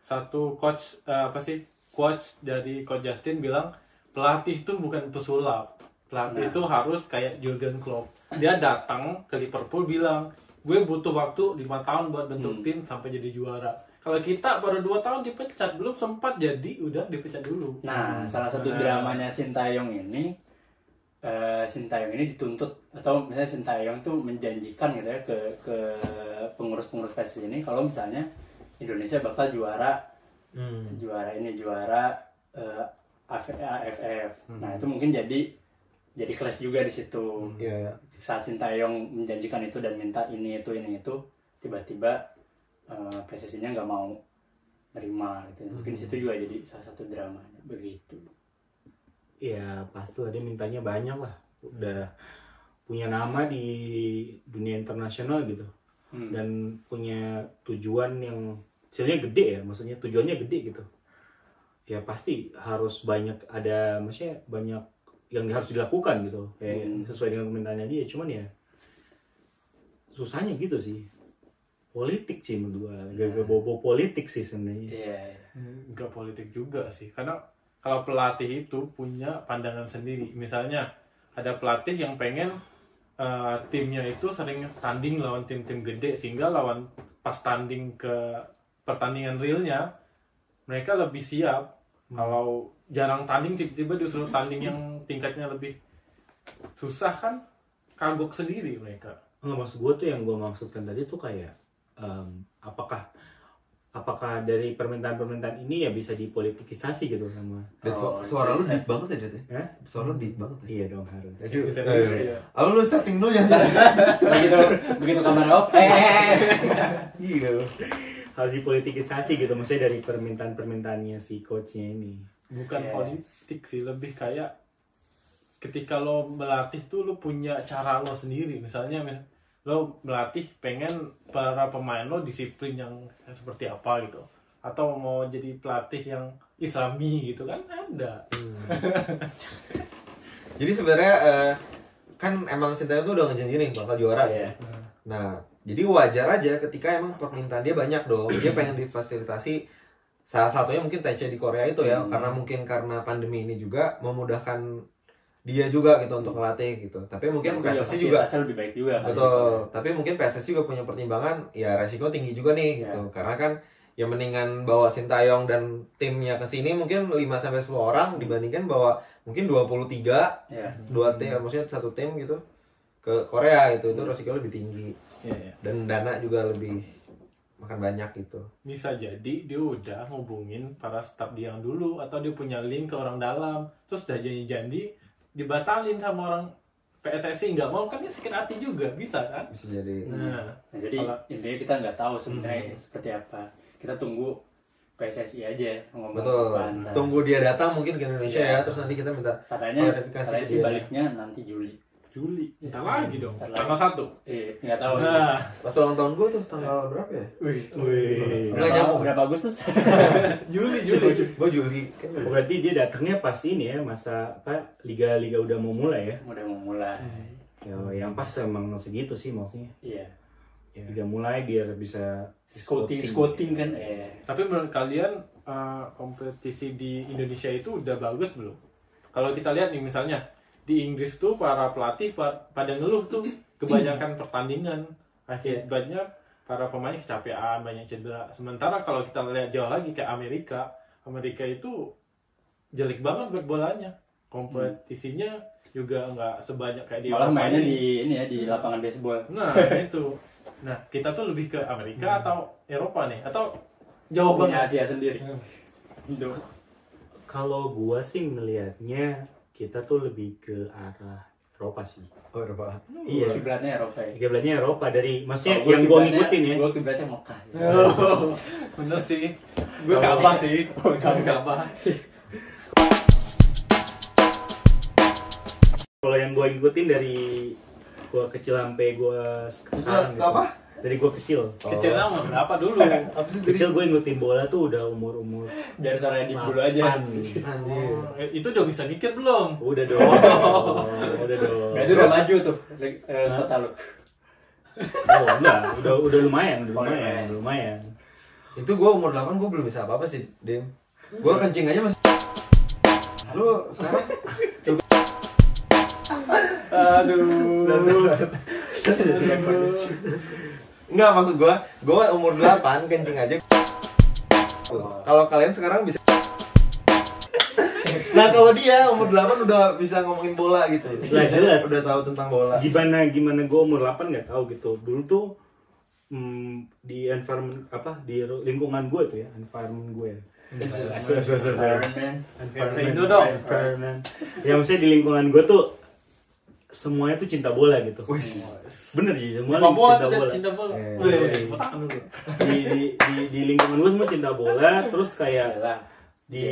satu coach eh, apa sih coach dari coach Justin bilang pelatih itu bukan pesulap pelatih Nah. itu harus kayak Jurgen Klopp dia datang ke Liverpool bilang gue butuh waktu lima tahun buat bentuk Hmm. tim sampai jadi juara kalau kita baru dua tahun dipecat belum sempat jadi udah dipecat dulu Nah, salah satu Nah. dramanya Sintayong ini eh Sintayong ini dituntut atau misalnya Sintayong tuh menjanjikan gitu ya ke ke pengurus-pengurus PSSI ini kalau misalnya Indonesia bakal juara Hmm. juara ini juara eh, AF- AFF. Nah, itu mungkin jadi jadi kelas juga di situ. Iya, iya. Saat Sintayong menjanjikan itu dan minta ini itu ini itu, tiba-tiba eh, PSSI-nya nggak mau nerima gitu. Mungkin di situ juga jadi salah satu dramanya begitu. Ya pasti lah dia mintanya banyak lah. Udah punya nama di dunia internasional gitu. Hmm. dan punya tujuan yang hasilnya gede ya maksudnya tujuannya gede gitu. Ya pasti harus banyak ada maksudnya banyak yang harus dilakukan gitu. Kayak Hmm. sesuai dengan permintaannya dia. Cuman ya susahnya gitu sih. Politik sih menurut gua. Gak bobo politik sih sebenarnya. Iya. iya. nggak politik juga sih. Karena kalau pelatih itu punya pandangan sendiri. Misalnya ada pelatih yang pengen eh, timnya itu sering tanding lawan tim-tim gede sehingga lawan pas tanding ke pertandingan realnya mereka lebih siap. Kalau jarang tanding tiba-tiba disuruh tanding yang tingkatnya lebih susah kan kagok sendiri mereka. Nggak maksud gue tuh yang gue maksudkan tadi tuh kayak em, apakah apakah dari permintaan-permintaan ini ya bisa dipolitikisasi gitu sama Dan su- Oh, suara lu iya. deep banget ya, Det? ya? Suara lu deep banget ya? iya dong harus Bisa Eh, iya. Lalu lu setting dulu ya. begitu begitu kamera off eh Gila lu. harus dipolitikisasi gitu maksudnya dari permintaan-permintaannya si coachnya ini bukan Iya. politik sih lebih kayak ketika lo melatih tuh lo punya cara lo sendiri misalnya mis- lo melatih pengen para pemain lo disiplin yang seperti apa gitu atau mau jadi pelatih yang islami gitu kan ada Jadi sebenarnya eh, kan emang Sintayong tuh udah ngejanji nih bakal juara ya. Nah, jadi wajar aja ketika emang permintaan dia banyak dong. Dia pengen difasilitasi salah satunya mungkin TC di Korea itu ya, Hmm. karena mungkin karena pandemi ini juga memudahkan dia juga gitu untuk ngelatih gitu. Tapi mungkin PSSI juga lebih baik juga kan. Betul, tapi mungkin PSSI juga punya pertimbangan ya resiko tinggi juga nih Ya. gitu. Karena kan ya mendingan bawa Sintayong dan timnya ke sini mungkin 5 sampai 10 orang dibandingkan bawa mungkin 23 ya dua tim maksudnya satu tim gitu ke Korea gitu. Itu resiko lebih tinggi Iya, iya. dan dana juga lebih makan banyak gitu. bisa jadi dia udah hubungin para staf dia yang dulu atau dia punya link ke orang dalam terus udah janji-janji dibatalin sama orang PSSI nggak mau kan dia sakit hati juga bisa kan Bisa jadi nah Nah, jadi Kalau- intinya kita nggak tahu sebenarnya seperti apa. Kita tunggu PSSI aja ngomong betul. Tunggu dia datang mungkin ke Indonesia Iya. ya, terus nanti kita minta Katanya, katanya ke sih baliknya nanti Juli. Juli. Entar lagi dong. Tanggal satu. Eh, nggak tahu nah. pas ulang tahun gue tuh tanggal berapa ya? Wih, Wih. Nggak nyambung. berapa Agustus? Juli Juli. Gue Juli. Kan Oh, berarti dia datangnya pas ini ya masa apa liga-liga udah mau mulai ya? Udah mau mulai. ya yang pas emang segitu sih maksudnya. Iya. Liga mulai biar bisa scouting. scouting. Kan? Eh Tapi menurut kalian eh, kompetisi di Indonesia itu udah bagus belum? Kalau kita lihat nih misalnya di Inggris tuh para pelatih pa- pada ngeluh tuh kebanyakan pertandingan akibatnya para pemain kecapean banyak cedera. Sementara kalau kita lihat jauh lagi kayak Amerika, Amerika itu jelek banget buat bolanya. Kompetisinya juga nggak sebanyak kayak di malah Eropa mainnya ini. di ini ya di lapangan baseball Nah itu. Nah kita tuh lebih ke Amerika atau Eropa nih? Atau jauh banget? Asia sendiri itu Kalau gua sih ngelihatnya kita tuh lebih ke arah Eropa sih. Oh, udah Pak. Iya. kiblatnya Eropa ya Kiblatnya Eropa dari maksudnya gua yang gua kiblatnya- ngikutin ya. gua kiblatnya Mekah Oh, bener sih. Gue Ka'bah sih. Gue Ka'bah. Kalau yang gua ngikutin dari gua kecil sampai gua sekarang gitu. apa? Dari gua kecil. Kecilnya umur berapa dulu? Apa sih Kecil gue ngikutin bola tuh udah umur-umur dari sore di dulu aja Anjir. Oh, eh, itu udah bisa mikir belum? Udah dong. udah dong. Nah, itu udah maju tuh eh, kota lu Oh, enggak, udah udah lumayan, udah Oh, lumayan, lumayan. udah lumayan. Itu gue umur 8 gue belum bisa apa-apa sih, Dim. Gue kencing aja masih Lu sekarang aduh Enggak maksud gue Gue umur 8 kencing aja Kalau kalian sekarang bisa Nah kalau dia umur 8 udah bisa ngomongin bola gitu Lah, jelas. Udah tahu tentang bola Gimana gimana gue umur 8 nggak tahu gitu. Dulu tuh hmm, di environment apa di lingkungan gue tuh ya, environment gue. ya. Environment, dong. environment. Ya maksudnya di lingkungan gue tuh semuanya tuh cinta bola gitu. Bener sih, semua cinta bola. cinta bola. Eh, Wih, iya. Di, di, di, di lingkungan gue semua cinta bola, terus kayak Yalah. di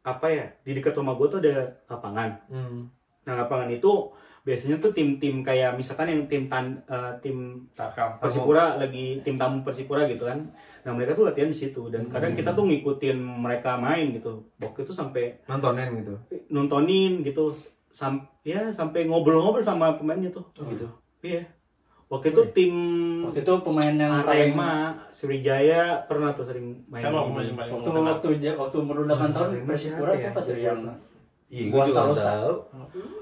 apa ya di dekat rumah gue tuh ada lapangan Hmm. nah lapangan itu biasanya tuh tim-tim kayak misalkan yang tim tan eh, tim Tarkam. Persipura lagi tim tamu Persipura gitu kan nah mereka tuh latihan di situ dan kadang kita tuh ngikutin mereka main gitu waktu itu sampai Nontonin gitu nontonin gitu sam ya sampai ngobrol-ngobrol sama pemainnya tuh gitu. Iya. Waktu itu tim waktu itu pemain yang paling Arema Sriwijaya pernah tuh sering main. Siapa pemain yang paling waktu terkenal? waktu waktu umur 8 tahun Persipura siapa ya? siapa tuh? Yang Iya Gua gue juga tahu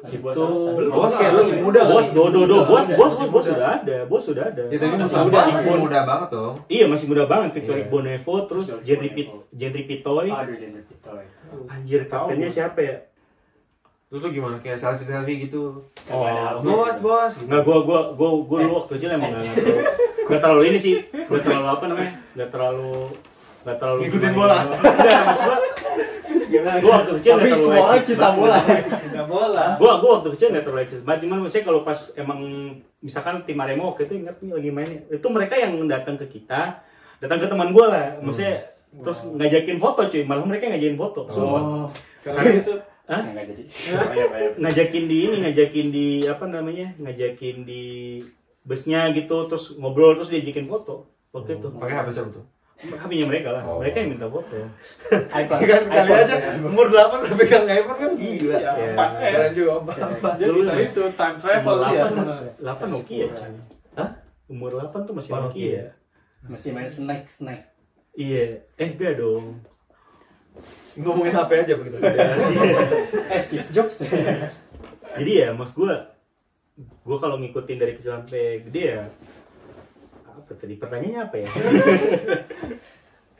masih buat Sarosa Bos kayak lu masih muda. Bos do do do. Bos bos bos bos sudah ada. Bos sudah ada. Ya tapi Masih muda, masih muda banget dong. Iya masih muda banget. Victor Iya. Bonevo terus Victor Bonevo. Pit Gentry Pitoy. Aduh jadi pitoy. Anjir kaptennya siapa ya Terus lu gimana? Kayak selfie selfie gitu. Oh, Bos bos gitu. Nggak, gua gua gua gua dulu waktu kecil emang nggak terlalu nggak terlalu ini sih. Nggak terlalu apa namanya? Nggak terlalu nggak terlalu Ngikutin bola. Nggak, maksud gua gua waktu kecil tapi nggak terlalu semua cinta bola. Cinta bola. Gua gua waktu kecil nggak terlalu eksis banget. Cuman maksudnya kalau pas emang misalkan tim Arema waktu itu ingat nih lagi main itu mereka yang datang ke kita datang ke teman gua lah. Maksudnya terus ngajakin foto cuy. Malah mereka ngajakin foto sumpah oh. Karena- itu Hah? jadi Bayar, bayar. ngajakin di ini ngajakin di apa namanya ngajakin di busnya gitu terus ngobrol terus diajakin foto waktu itu Pakai HP siapa tuh? HP-nya mereka lah Oh. mereka yang minta foto iPhone kan kali aja umur 8 udah pegang iPhone kan gila Iya, Iya. 4S. Keren juga Dia bisa itu time travel Umur dia 8, sebenarnya. 8 Nokia. Hah? umur 8 tuh masih Oh, Nokia Nokia. masih main snack snack iya eh enggak dong Ngomongin HP aja begitu. Eh Steve Jobs. Jadi ya mas gue gue kalau ngikutin dari kecil sampai gede ya apa tadi pertanyaannya apa ya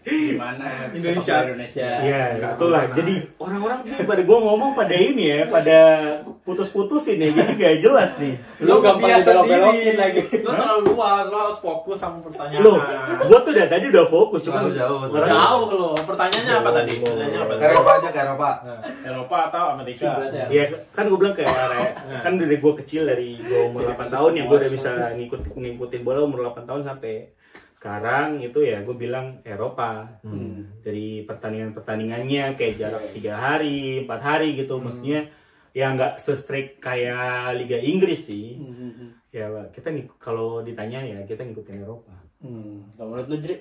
gimana Indonesia. sepak bola Indonesia Iya, itulah. ke mana. Jadi orang-orang tuh pada gue ngomong pada ini ya, pada putus-putusin ya, jadi gak jelas nih. lu gampang biasa dibelok-belokin diri. lagi Lo terlalu luas, lo harus fokus sama pertanyaan. Lo, gue tuh dari tadi udah fokus, Terlalu jauh. orang- Jauh lo. Pertanyaannya apa tadi? Jauh. Pertanyaannya apa? Ke Eropa aja ke Eropa Nah, Eropa atau Amerika? Ya. Iya kan gue bilang kayak area- kan dari gue kecil dari gue umur Jadi 8 pas tahun ya gue udah bisa ngikut ngikutin bola umur 8 tahun sampai sekarang itu ya gue bilang Eropa Hmm. dari pertandingan-pertandingannya kayak jarak tiga hari empat hari gitu maksudnya ya nggak se-strict kayak Liga Inggris sih Hmm. ya Pak, kita ngik- kalau ditanya ya kita ngikutin Eropa Hmm. Kalau menurut lu Jri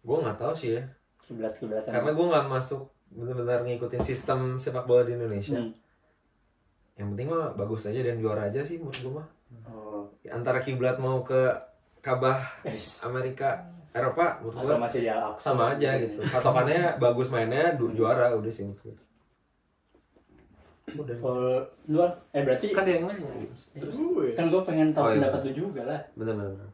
Gue gak tahu sih ya kiblat kiblatan Karena gue gak masuk benar-benar ngikutin sistem sepak bola di Indonesia Hmm. Yang penting mah bagus aja dan juara aja sih menurut gue mah Oh. antara kiblat mau ke Kabah Yes. Amerika Eropa menurut gua masih di Al-Aqsa sama aja gitu patokannya bagus mainnya juara udah sih menurut gua. udah kalau lu eh berarti kan dia yang nanya gitu. Terus gue, kan gue pengen tahu Oh, iya. pendapat lu juga lah bener bener.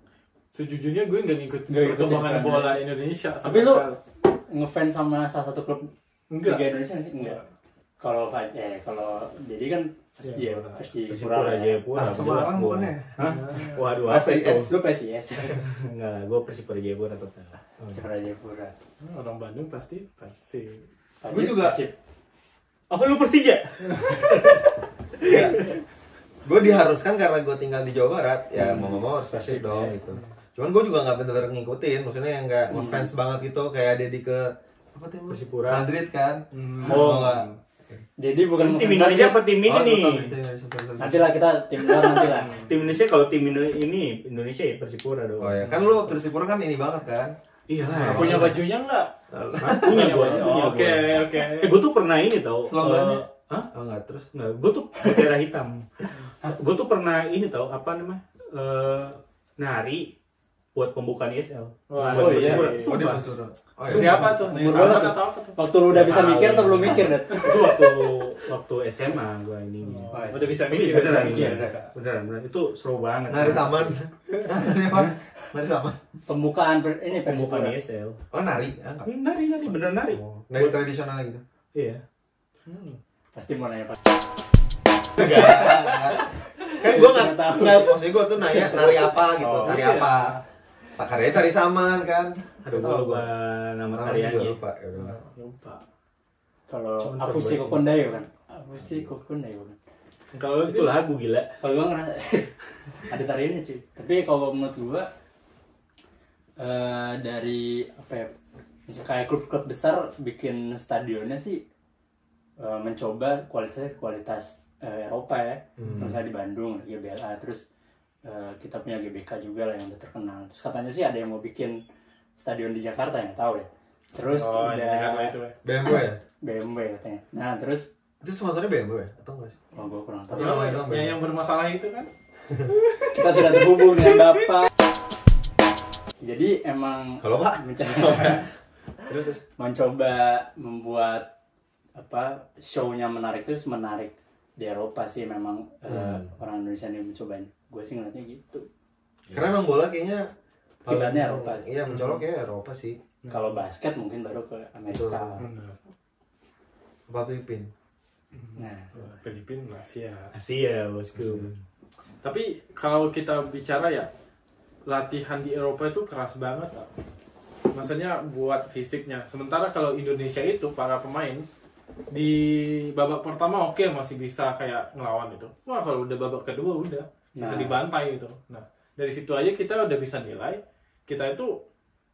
sejujurnya gue nggak Nggak ngikutin perkembangan bola Indonesia Tapi lu- ngefans sama salah satu klub Enggak. Liga Indonesia sih enggak kalau eh kalau jadi kan pasti Iya, ya Pura. pasti Persipura pura ya Ah, jelas Semarang gua. bukannya? Hah? Waduh, Masa apa itu? IS? lu PSIS Enggak lah, gue Persipura Jayapura total. Persipura Jayapura Orang Bandung pasti pasti. Persib- Gua juga. Apa lu Persija? ya gue diharuskan karena gue tinggal di Jawa Barat ya Hmm. mau nggak mau harus Persib, Persib dong ya. gitu cuman gue juga nggak bener-bener ngikutin maksudnya yang nggak Hmm. ngefans banget gitu kayak Dedi ke apa tim? Persipura. Madrid kan Hmm. Oh. Gua jadi bukan Tim Indonesia apa tim ini Oh, nih? nanti lah kita tim luar nanti lah Tim Indonesia kalau tim ini Indonesia ya Persipura dong. oh ya kan lu Persipura kan ini banget kan Iya. Punya bajunya enggak? Punya gua. Oke, gua. oke. Eh, gue tuh pernah ini tau. Slogannya? eh, Hah? oh nggak terus Nggak, gue tuh bendera hitam. gue tuh pernah ini tau apa namanya? Eh, nari buat pembukaan ISL. Wah, Buat oh iya, iya. oh dia disuruh oh iya apa tuh? Umur berapa atau apa tuh? waktu lu udah bisa mikir atau belum mikir dat Itu waktu waktu SMA gue ini. Oh, iya. udah bisa Tapi mikir, beneran, bisa mikir. beneran, beneran. Itu seru banget. nari taman nari nari taman pembukaan per- ini Pembukaan ISL. oh nari ah, nggak. Nari, nari, beneran nari. Oh, nari tradisional gitu Iya. Hmm. pasti mau nanya pak Enggak. kan gue nggak Nggak tahu. nggak maksudnya gue tuh nanya nari apa gitu Oh, nari iya. apa tak karyanya tari saman kan Aduh, gue lupa nama tariannya. lupa ya. Lupa. kalau Cuman aku sih kokondayo kan aku sih kokondayo kan Kalau Itu lagu gila. kalau gua ngerasa ada tariannya cuy tapi kalau menurut gua eh, dari apa ya misal kayak klub-klub besar bikin stadionnya sih eh, mencoba kualitasnya kualitas eh, Eropa ya Hmm. misalnya di Bandung GBLA terus eh, kita punya GBK juga lah yang udah terkenal. Terus katanya sih ada yang mau bikin stadion di Jakarta yang tahu ya. Terus Oh, udah ini itu ya. BMW ya BMW katanya. Nah terus itu sponsornya BMW ya atau enggak sih? Oh gua kurang tahu. Atau namanya doang Yang, BMW yang bermasalah itu kan? kita sudah terhubung dengan bapak. Jadi emang halo pak. mencoba terus terus. mencoba membuat apa show-nya menarik terus menarik di Eropa sih memang eh, Hmm. orang Indonesia yang mencobanya gue sih ngeliatnya gitu karena emang bola kayaknya Kiblatnya paling- Eropa sih. iya mencolok ya Eropa sih kalau basket mungkin baru ke Amerika Benar. apa Pipin nah Filipina, Asia. Asia, bosku. Tapi kalau kita bicara ya latihan di Eropa itu keras banget. Maksudnya buat fisiknya. Sementara kalau Indonesia itu para pemain di babak pertama oke masih bisa kayak ngelawan itu. Wah kalau udah babak kedua udah bisa Nah. dibantai gitu. Nah dari situ aja kita udah bisa nilai kita itu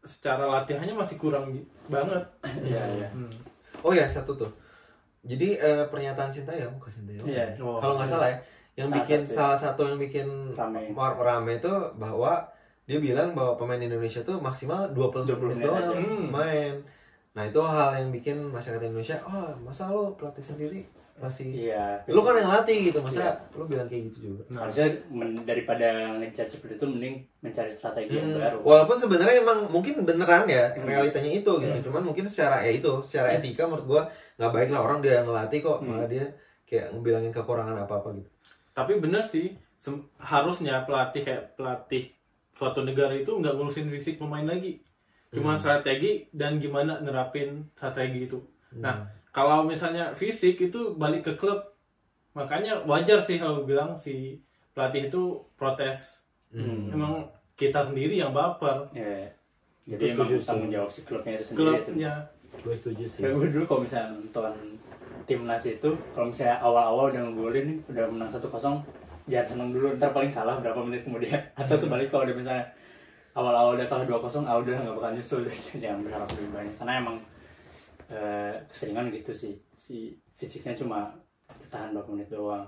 secara latihannya masih kurang banget. iya iya Hmm. oh ya satu tuh jadi eh, pernyataan Sintayong ke Sintayong Iya. Oh, kalau nggak salah ya yang Salah bikin satu. salah satu yang bikin Rame. rame itu bahwa dia bilang bahwa pemain Indonesia tuh maksimal 20, 20 menit doang. Hmm. main nah itu hal yang bikin masyarakat Indonesia oh masa lo pelatih sendiri masih iya lu kan yang latih gitu masa Iya. lu bilang kayak gitu juga Nah, harusnya men- daripada ngejudge seperti itu mending mencari strategi yang Hmm. baru Walaupun sebenarnya emang mungkin beneran ya Hmm. realitanya itu gitu. Cuman mungkin secara ya itu, secara etika menurut gua nggak baik lah orang dia yang ngelatih kok Hmm. malah dia kayak ngebilangin kekurangan apa-apa gitu. Tapi bener sih, harusnya pelatih kayak pelatih suatu negara itu nggak ngurusin fisik pemain lagi. Cuma strategi dan gimana nerapin strategi itu. Nah, kalau misalnya fisik itu balik ke klub, makanya wajar sih kalau bilang si pelatih itu protes. Hmm. Emang kita sendiri yang baper. Iya. Itu jadi emang setuju sih. tanggung jawab si klubnya itu sendiri. Klubnya. Gue setuju sih. Kayak gue dulu kalau misalnya nonton timnas itu, kalau misalnya awal-awal udah ngegolin nih, udah menang 1-0, jangan seneng dulu, ntar paling kalah berapa menit kemudian. Atau sebalik kalau udah misalnya awal-awal udah kalah 2-0, ah udah nggak bakal nyusul, jangan berharap lebih banyak. Karena emang eh, keseringan gitu sih, si fisiknya cuma bertahan berapa menit doang.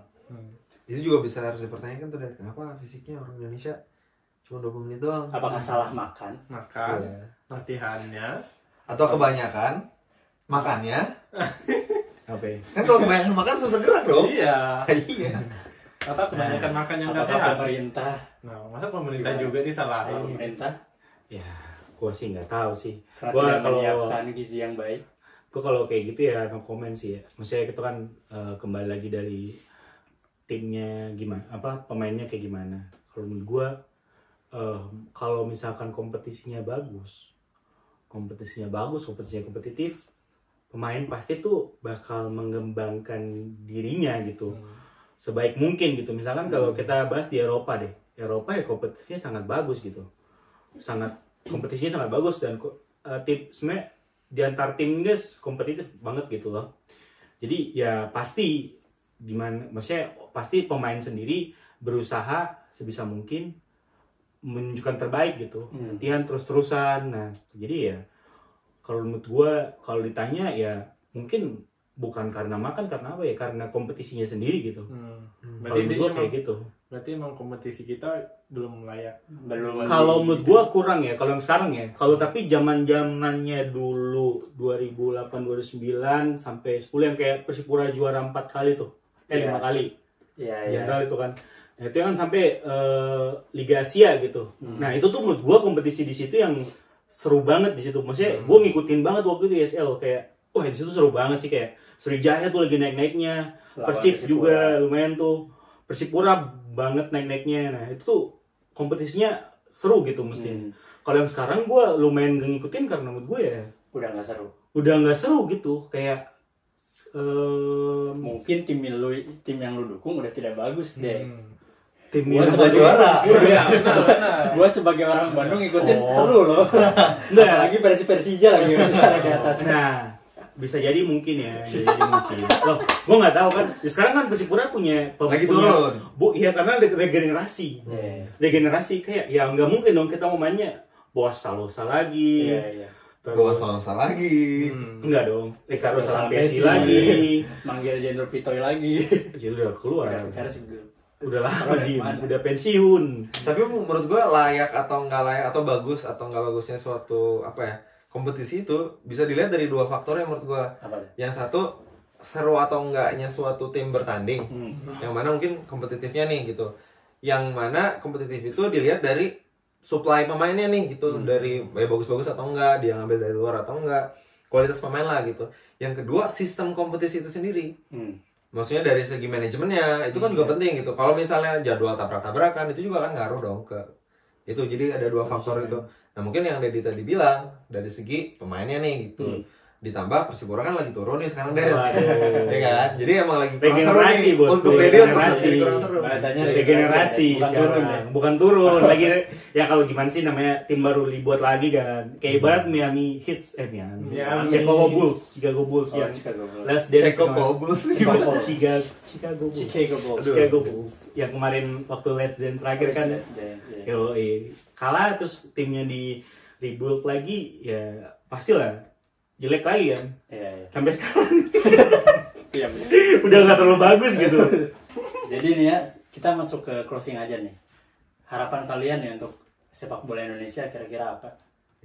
Itu juga bisa harus dipertanyakan tuh, kenapa fisiknya orang Indonesia cuma 20 menit doang? Apakah salah makan? Maka Iya. latihannya Atau kebanyakan makannya? Apa ya? Kan kalau kebanyakan makan susah gerak dong. iya. iya. Atau kebanyakan makan yang nggak sehat. pemerintah Nah, masa pemerintah Gimana? juga Salah disalahin? pemerintah ya gue sih nggak tahu sih tidak kalau- gizi yang baik. Gue kalau kayak gitu ya no comment sih ya. Maksudnya itu kan eh, kembali lagi dari timnya gimana apa pemainnya kayak gimana. Kalau menurut gue eh, kalau misalkan kompetisinya bagus kompetisinya bagus kompetisinya kompetitif pemain pasti tuh bakal mengembangkan dirinya gitu. Sebaik mungkin gitu. Misalkan kalau kita bahas di Eropa deh. Eropa ya kompetitifnya sangat bagus gitu. Sangat kompetisinya sangat bagus dan eh, tim sebenarnya di antar tim guys kompetitif banget gitu loh. Jadi ya pasti gimana maksudnya pasti pemain sendiri berusaha sebisa mungkin menunjukkan terbaik gitu. Hmm. latihan terus terusan nah jadi ya kalau menurut gua kalau ditanya ya mungkin bukan karena makan karena apa ya? Karena kompetisinya sendiri gitu. Hmm. kalau emang, kayak gitu berarti emang kompetisi kita belum layak. Belum kalau menurut gua kurang ya kalau yang sekarang ya. Kalau tapi zaman zamannya dulu 2008 2009 sampai 10 yang kayak Persipura juara empat kali tuh. Eh Iya. lima kali. Iya, iya. jenderal itu kan. Nah itu kan sampai eh, Liga Asia gitu. Hmm. nah itu tuh menurut gua kompetisi di situ yang seru banget di situ. Maksudnya gua ngikutin banget waktu itu ISL kayak wah di situ seru banget sih kayak Sriwijaya tuh lagi naik naiknya Lawan Persib juga lumayan tuh. Persipura banget naik naiknya nah itu tuh kompetisinya seru gitu mestinya Hmm. kalau yang sekarang gua lumayan gak ngikutin karena menurut gue ya Udah nggak seru. udah nggak seru gitu kayak em, Mungkin tim lu tim yang lu dukung udah tidak bagus deh. Hmm. tim Gua yang sebagai juara. Benar. Gua sebagai orang Bandung ngikutin Oh. seru loh. Nggak. Apalagi versi Persija lagi secara di atas. Nah, bisa jadi mungkin ya, bisa jadi mungkin. Loh, gua nggak tahu kan. Ya, sekarang kan Persipura punya Lagi punya- turun. Bu, iya karena re- regenerasi. Iya, Regenerasi kayak ya nggak mungkin dong kita mau mainnya Boas Salosa lagi. iya, iya. Gua Terus salah lagi. Hmm. enggak dong. Ricardo Sampesi. Sampesi lagi. Manggil Jenderal Pitoy lagi. Jadi udah keluar. Udah lama Udah di mana? udah pensiun. Tapi menurut gua layak atau nggak layak atau bagus atau nggak bagusnya suatu apa ya kompetisi itu bisa dilihat dari dua faktor yang menurut gua. Apa? Yang satu seru atau enggaknya suatu tim bertanding. Hmm. Yang mana mungkin kompetitifnya nih gitu. Yang mana kompetitif itu dilihat dari supply pemainnya nih gitu dari ya bagus-bagus atau enggak dia ngambil dari luar atau enggak kualitas pemain lah gitu. Yang kedua sistem kompetisi itu sendiri. Hmm. Maksudnya dari segi manajemennya itu kan juga penting gitu. Kalau misalnya jadwal tabrak-tabrakan itu juga kan ngaruh dong ke itu. Jadi ada dua faktor itu. Nah mungkin yang Dedi tadi bilang dari segi pemainnya nih gitu. Hmm. Ditambah Persipura kan lagi turun nih sekarang deh. Ya kan? Jadi emang lagi kurang seru Regenerasi, nih. bosku, Untuk Dedi untuk jadi kurang seru. Bahasanya regenerasi bukan sekarang. turun ya. bukan turun lagi ya kalau gimana sih namanya tim baru dibuat lagi kan kayak ibarat Miami Hits eh Miami, Miami. Chicago Bulls Chicago Bulls Oh, yang Chicago Bulls. Last Dance kemarin. Bulls. Chicago Chicago Chicago Bulls Chicago Bulls. Chicago Bulls yang kemarin waktu Let's Dance terakhir kan Let's Dance, yo eh, kalah terus timnya di rebuild lagi ya pastilah jelek lagi kan Iya, iya. sampai sekarang Iya, udah nggak terlalu bagus gitu Jadi nih ya, kita masuk ke closing aja nih. Harapan kalian ya untuk sepak bola Indonesia kira-kira apa?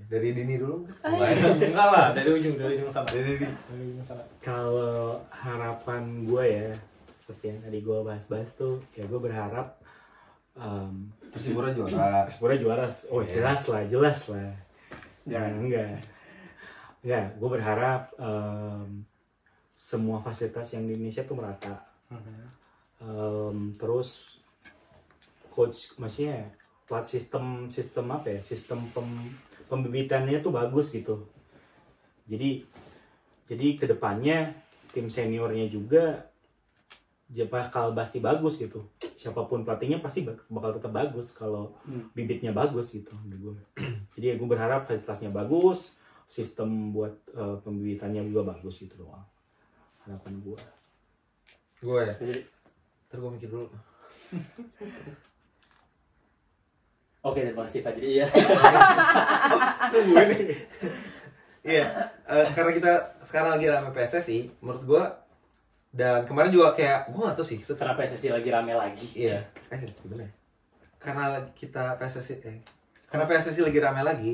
Dari Dini dulu. Enggak lah, dari ujung dari ujung sana. Dari Dini. Dari ujung sana. Kalau harapan gue ya, seperti yang tadi gue bahas-bahas tuh, ya gue berharap um, Persipura juara. Persipura juara. Oh jelas lah, jelas lah. Jangan. Nah, enggak, enggak. Gue berharap um, semua fasilitas yang di Indonesia tuh merata. Um, terus coach, maksudnya plat sistem sistem apa ya? Sistem pem, pembibitannya tuh bagus gitu. Jadi jadi ke depannya tim seniornya juga ya bakal pasti bagus gitu siapa pun pelatihnya pasti bak- bakal tetap bagus kalau Hmm. bibitnya bagus gitu menurut gue jadi ya gue berharap fasilitasnya bagus sistem buat eh, pembibitannya juga bagus gitu doang harapan gue Gue ya. Jadi, Ntar gue mikir dulu. Oke, terima kasih Fajri ya. Tunggu ini. Iya, eh, karena kita sekarang lagi rame PSSI, menurut gua dan kemarin juga kayak gua nggak tahu sih setelah PSSI lagi rame lagi. iya eh gimana ya? karena kita PSSI eh karena PSSI lagi rame lagi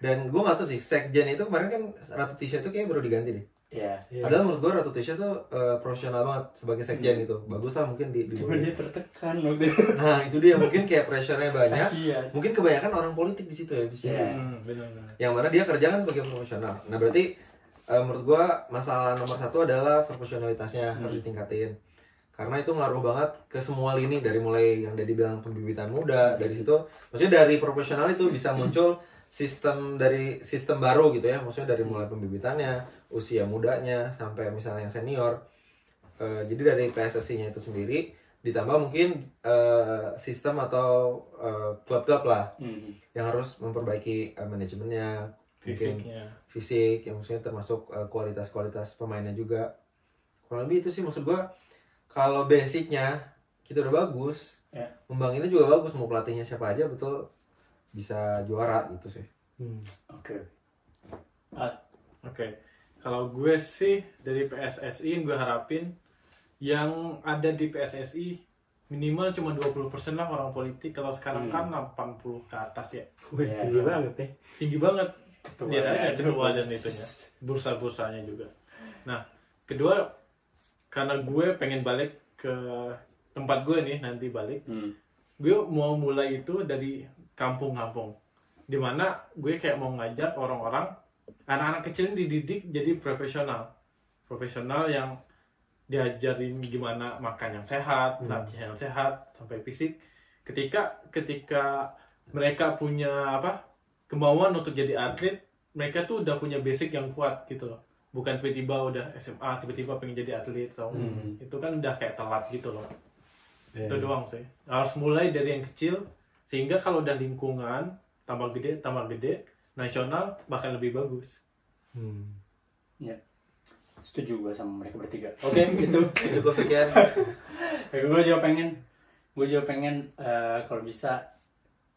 dan gua nggak tahu sih sekjen itu kemarin kan Ratu Tisha itu kayak baru diganti deh ya Padahal menurut gue Ratu Tisha tuh eh, profesional banget sebagai sekjen gitu. Bagus lah mungkin di, di cuma dia tertekan waktu itu Nah itu dia mungkin kayak pressure-nya banyak. Kasian. Mungkin kebanyakan orang politik di situ ya bisa. Iya. Hmm, benar benar. Yang mana dia kerja kan sebagai profesional. Nah berarti eh, menurut gua masalah nomor satu adalah profesionalitasnya harus ditingkatin. Karena itu ngaruh banget ke semua lini dari mulai yang dari bilang pembibitan muda dari situ, maksudnya dari profesional itu bisa muncul sistem dari sistem baru gitu ya, maksudnya dari mulai pembibitannya, usia mudanya sampai misalnya yang senior. Eh, jadi dari PSSI-nya itu sendiri ditambah mungkin eh, sistem atau eh, klub-klub lah Hmm. yang harus memperbaiki eh, manajemennya, mungkin Fisiknya. Fisik, yang maksudnya termasuk eh, kualitas-kualitas pemainnya juga. Kurang lebih itu sih maksud gua kalau basicnya kita udah bagus, Ya. membanginnya juga bagus, mau pelatihnya siapa aja betul bisa juara gitu sih. Hmm. oke Ah, Oke, kalau gue sih dari PSSI yang gue harapin yang ada di PSSI minimal cuma 20% lah orang politik. Kalau sekarang Hmm. kan 80 ke atas ya. Wih, Iya. tinggi banget ya. Tinggi banget. Aja aja. ketua dan itunya. Bursa-bursanya juga. Nah, kedua karena gue pengen balik ke tempat gue nih nanti balik. hmm. gue mau mulai itu dari kampung-kampung di mana gue kayak mau ngajak orang-orang anak-anak kecil ini dididik jadi profesional profesional yang diajarin gimana makan yang sehat latihan yang sehat sampai fisik ketika ketika mereka punya apa kemauan untuk jadi atlet mereka tuh udah punya basic yang kuat gitu loh bukan tiba-tiba udah SMA tiba-tiba pengen jadi atlet atau Hmm. itu kan udah kayak telat gitu loh Iya. itu doang sih harus mulai dari yang kecil sehingga kalau udah lingkungan tambah gede tambah gede nasional bahkan lebih bagus Hmm. setuju gue sama mereka bertiga oke gitu Cukup sekian. ya, gue juga pengen gue juga pengen eh, kalau bisa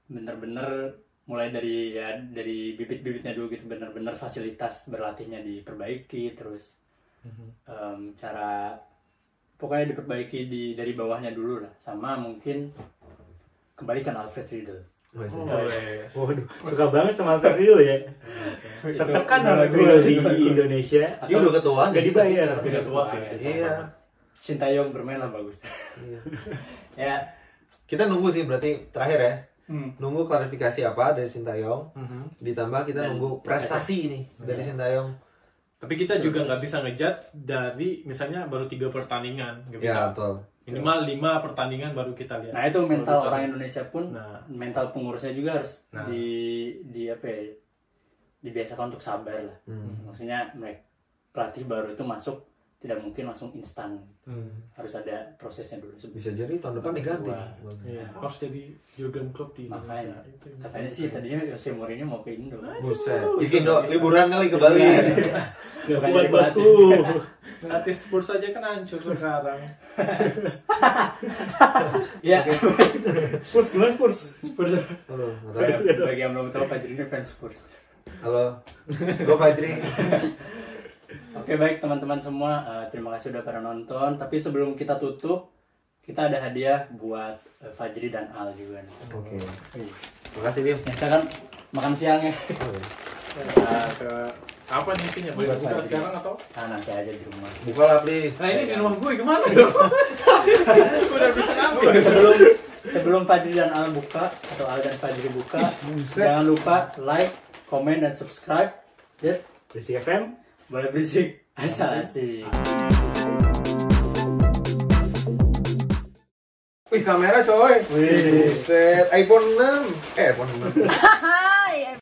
bener-bener mulai dari ya dari bibit-bibitnya dulu gitu bener-bener fasilitas berlatihnya diperbaiki terus em, cara pokoknya diperbaiki di dari bawahnya dulu lah sama mungkin kembalikan Alfred Riedel Oh, yes. Waduh, suka banget sama Alter Rio ya. Tertekan sama gue di Indonesia. Dia udah ketua Gak dibayar. Udah tua sih. Iya. Sintayong bermainlah bagus Iya. ya Kita nunggu sih berarti terakhir ya. Hmm. Nunggu klarifikasi apa dari Sintayong. Mhm. Ditambah kita Dan nunggu prestasi ini dari Iya. Sintayong. tapi kita juga nggak bisa ngejudge dari misalnya baru tiga pertandingan nggak bisa Ya betul. minimal lima pertandingan baru kita lihat nah itu mental orang kita- Indonesia pun nah mental pengurusnya juga harus Nah. di di apa ya dibiasakan untuk sabar lah Hmm. maksudnya mereka pelatih baru itu masuk tidak mungkin langsung instan hmm. harus ada prosesnya dulu sebelum Bisa jadi tahun depan diganti. Iya, harus jadi Jurgen Klopp di Makanya. Indonesia Itu yang katanya sih tadinya Jose Mourinho mau ke Indo Buset. Bikin do liburan kali ke Bali. Iya. Jadi bosku. Nanti Spurs aja kan hancur sekarang ya Spurs gimana Spurs? Spurs tahu. bagi yang belum tahu Fajri ini fans Spurs Halo. Gue Fajri. oke baik teman-teman semua eh, terima kasih udah pada nonton tapi sebelum kita tutup kita ada hadiah buat eh, Fajri dan Al juga nih. Oke. Wih. Makasih Bim. kita kan makan siang ya Nah, ke apa nih intinya? Boleh buka Fajri. sekarang atau? nah nanti aja di rumah Buka lah please. Nah ini di rumah gue gimana dong? Udah bisa ngambil. sebelum sebelum Fajri dan Al buka atau Al dan Fajri buka jangan lupa like, komen dan subscribe ya Bersih FM. Boleh berisik asal asik Wih kamera coy. Wih. Buset. iPhone 6. Eh iPhone 6.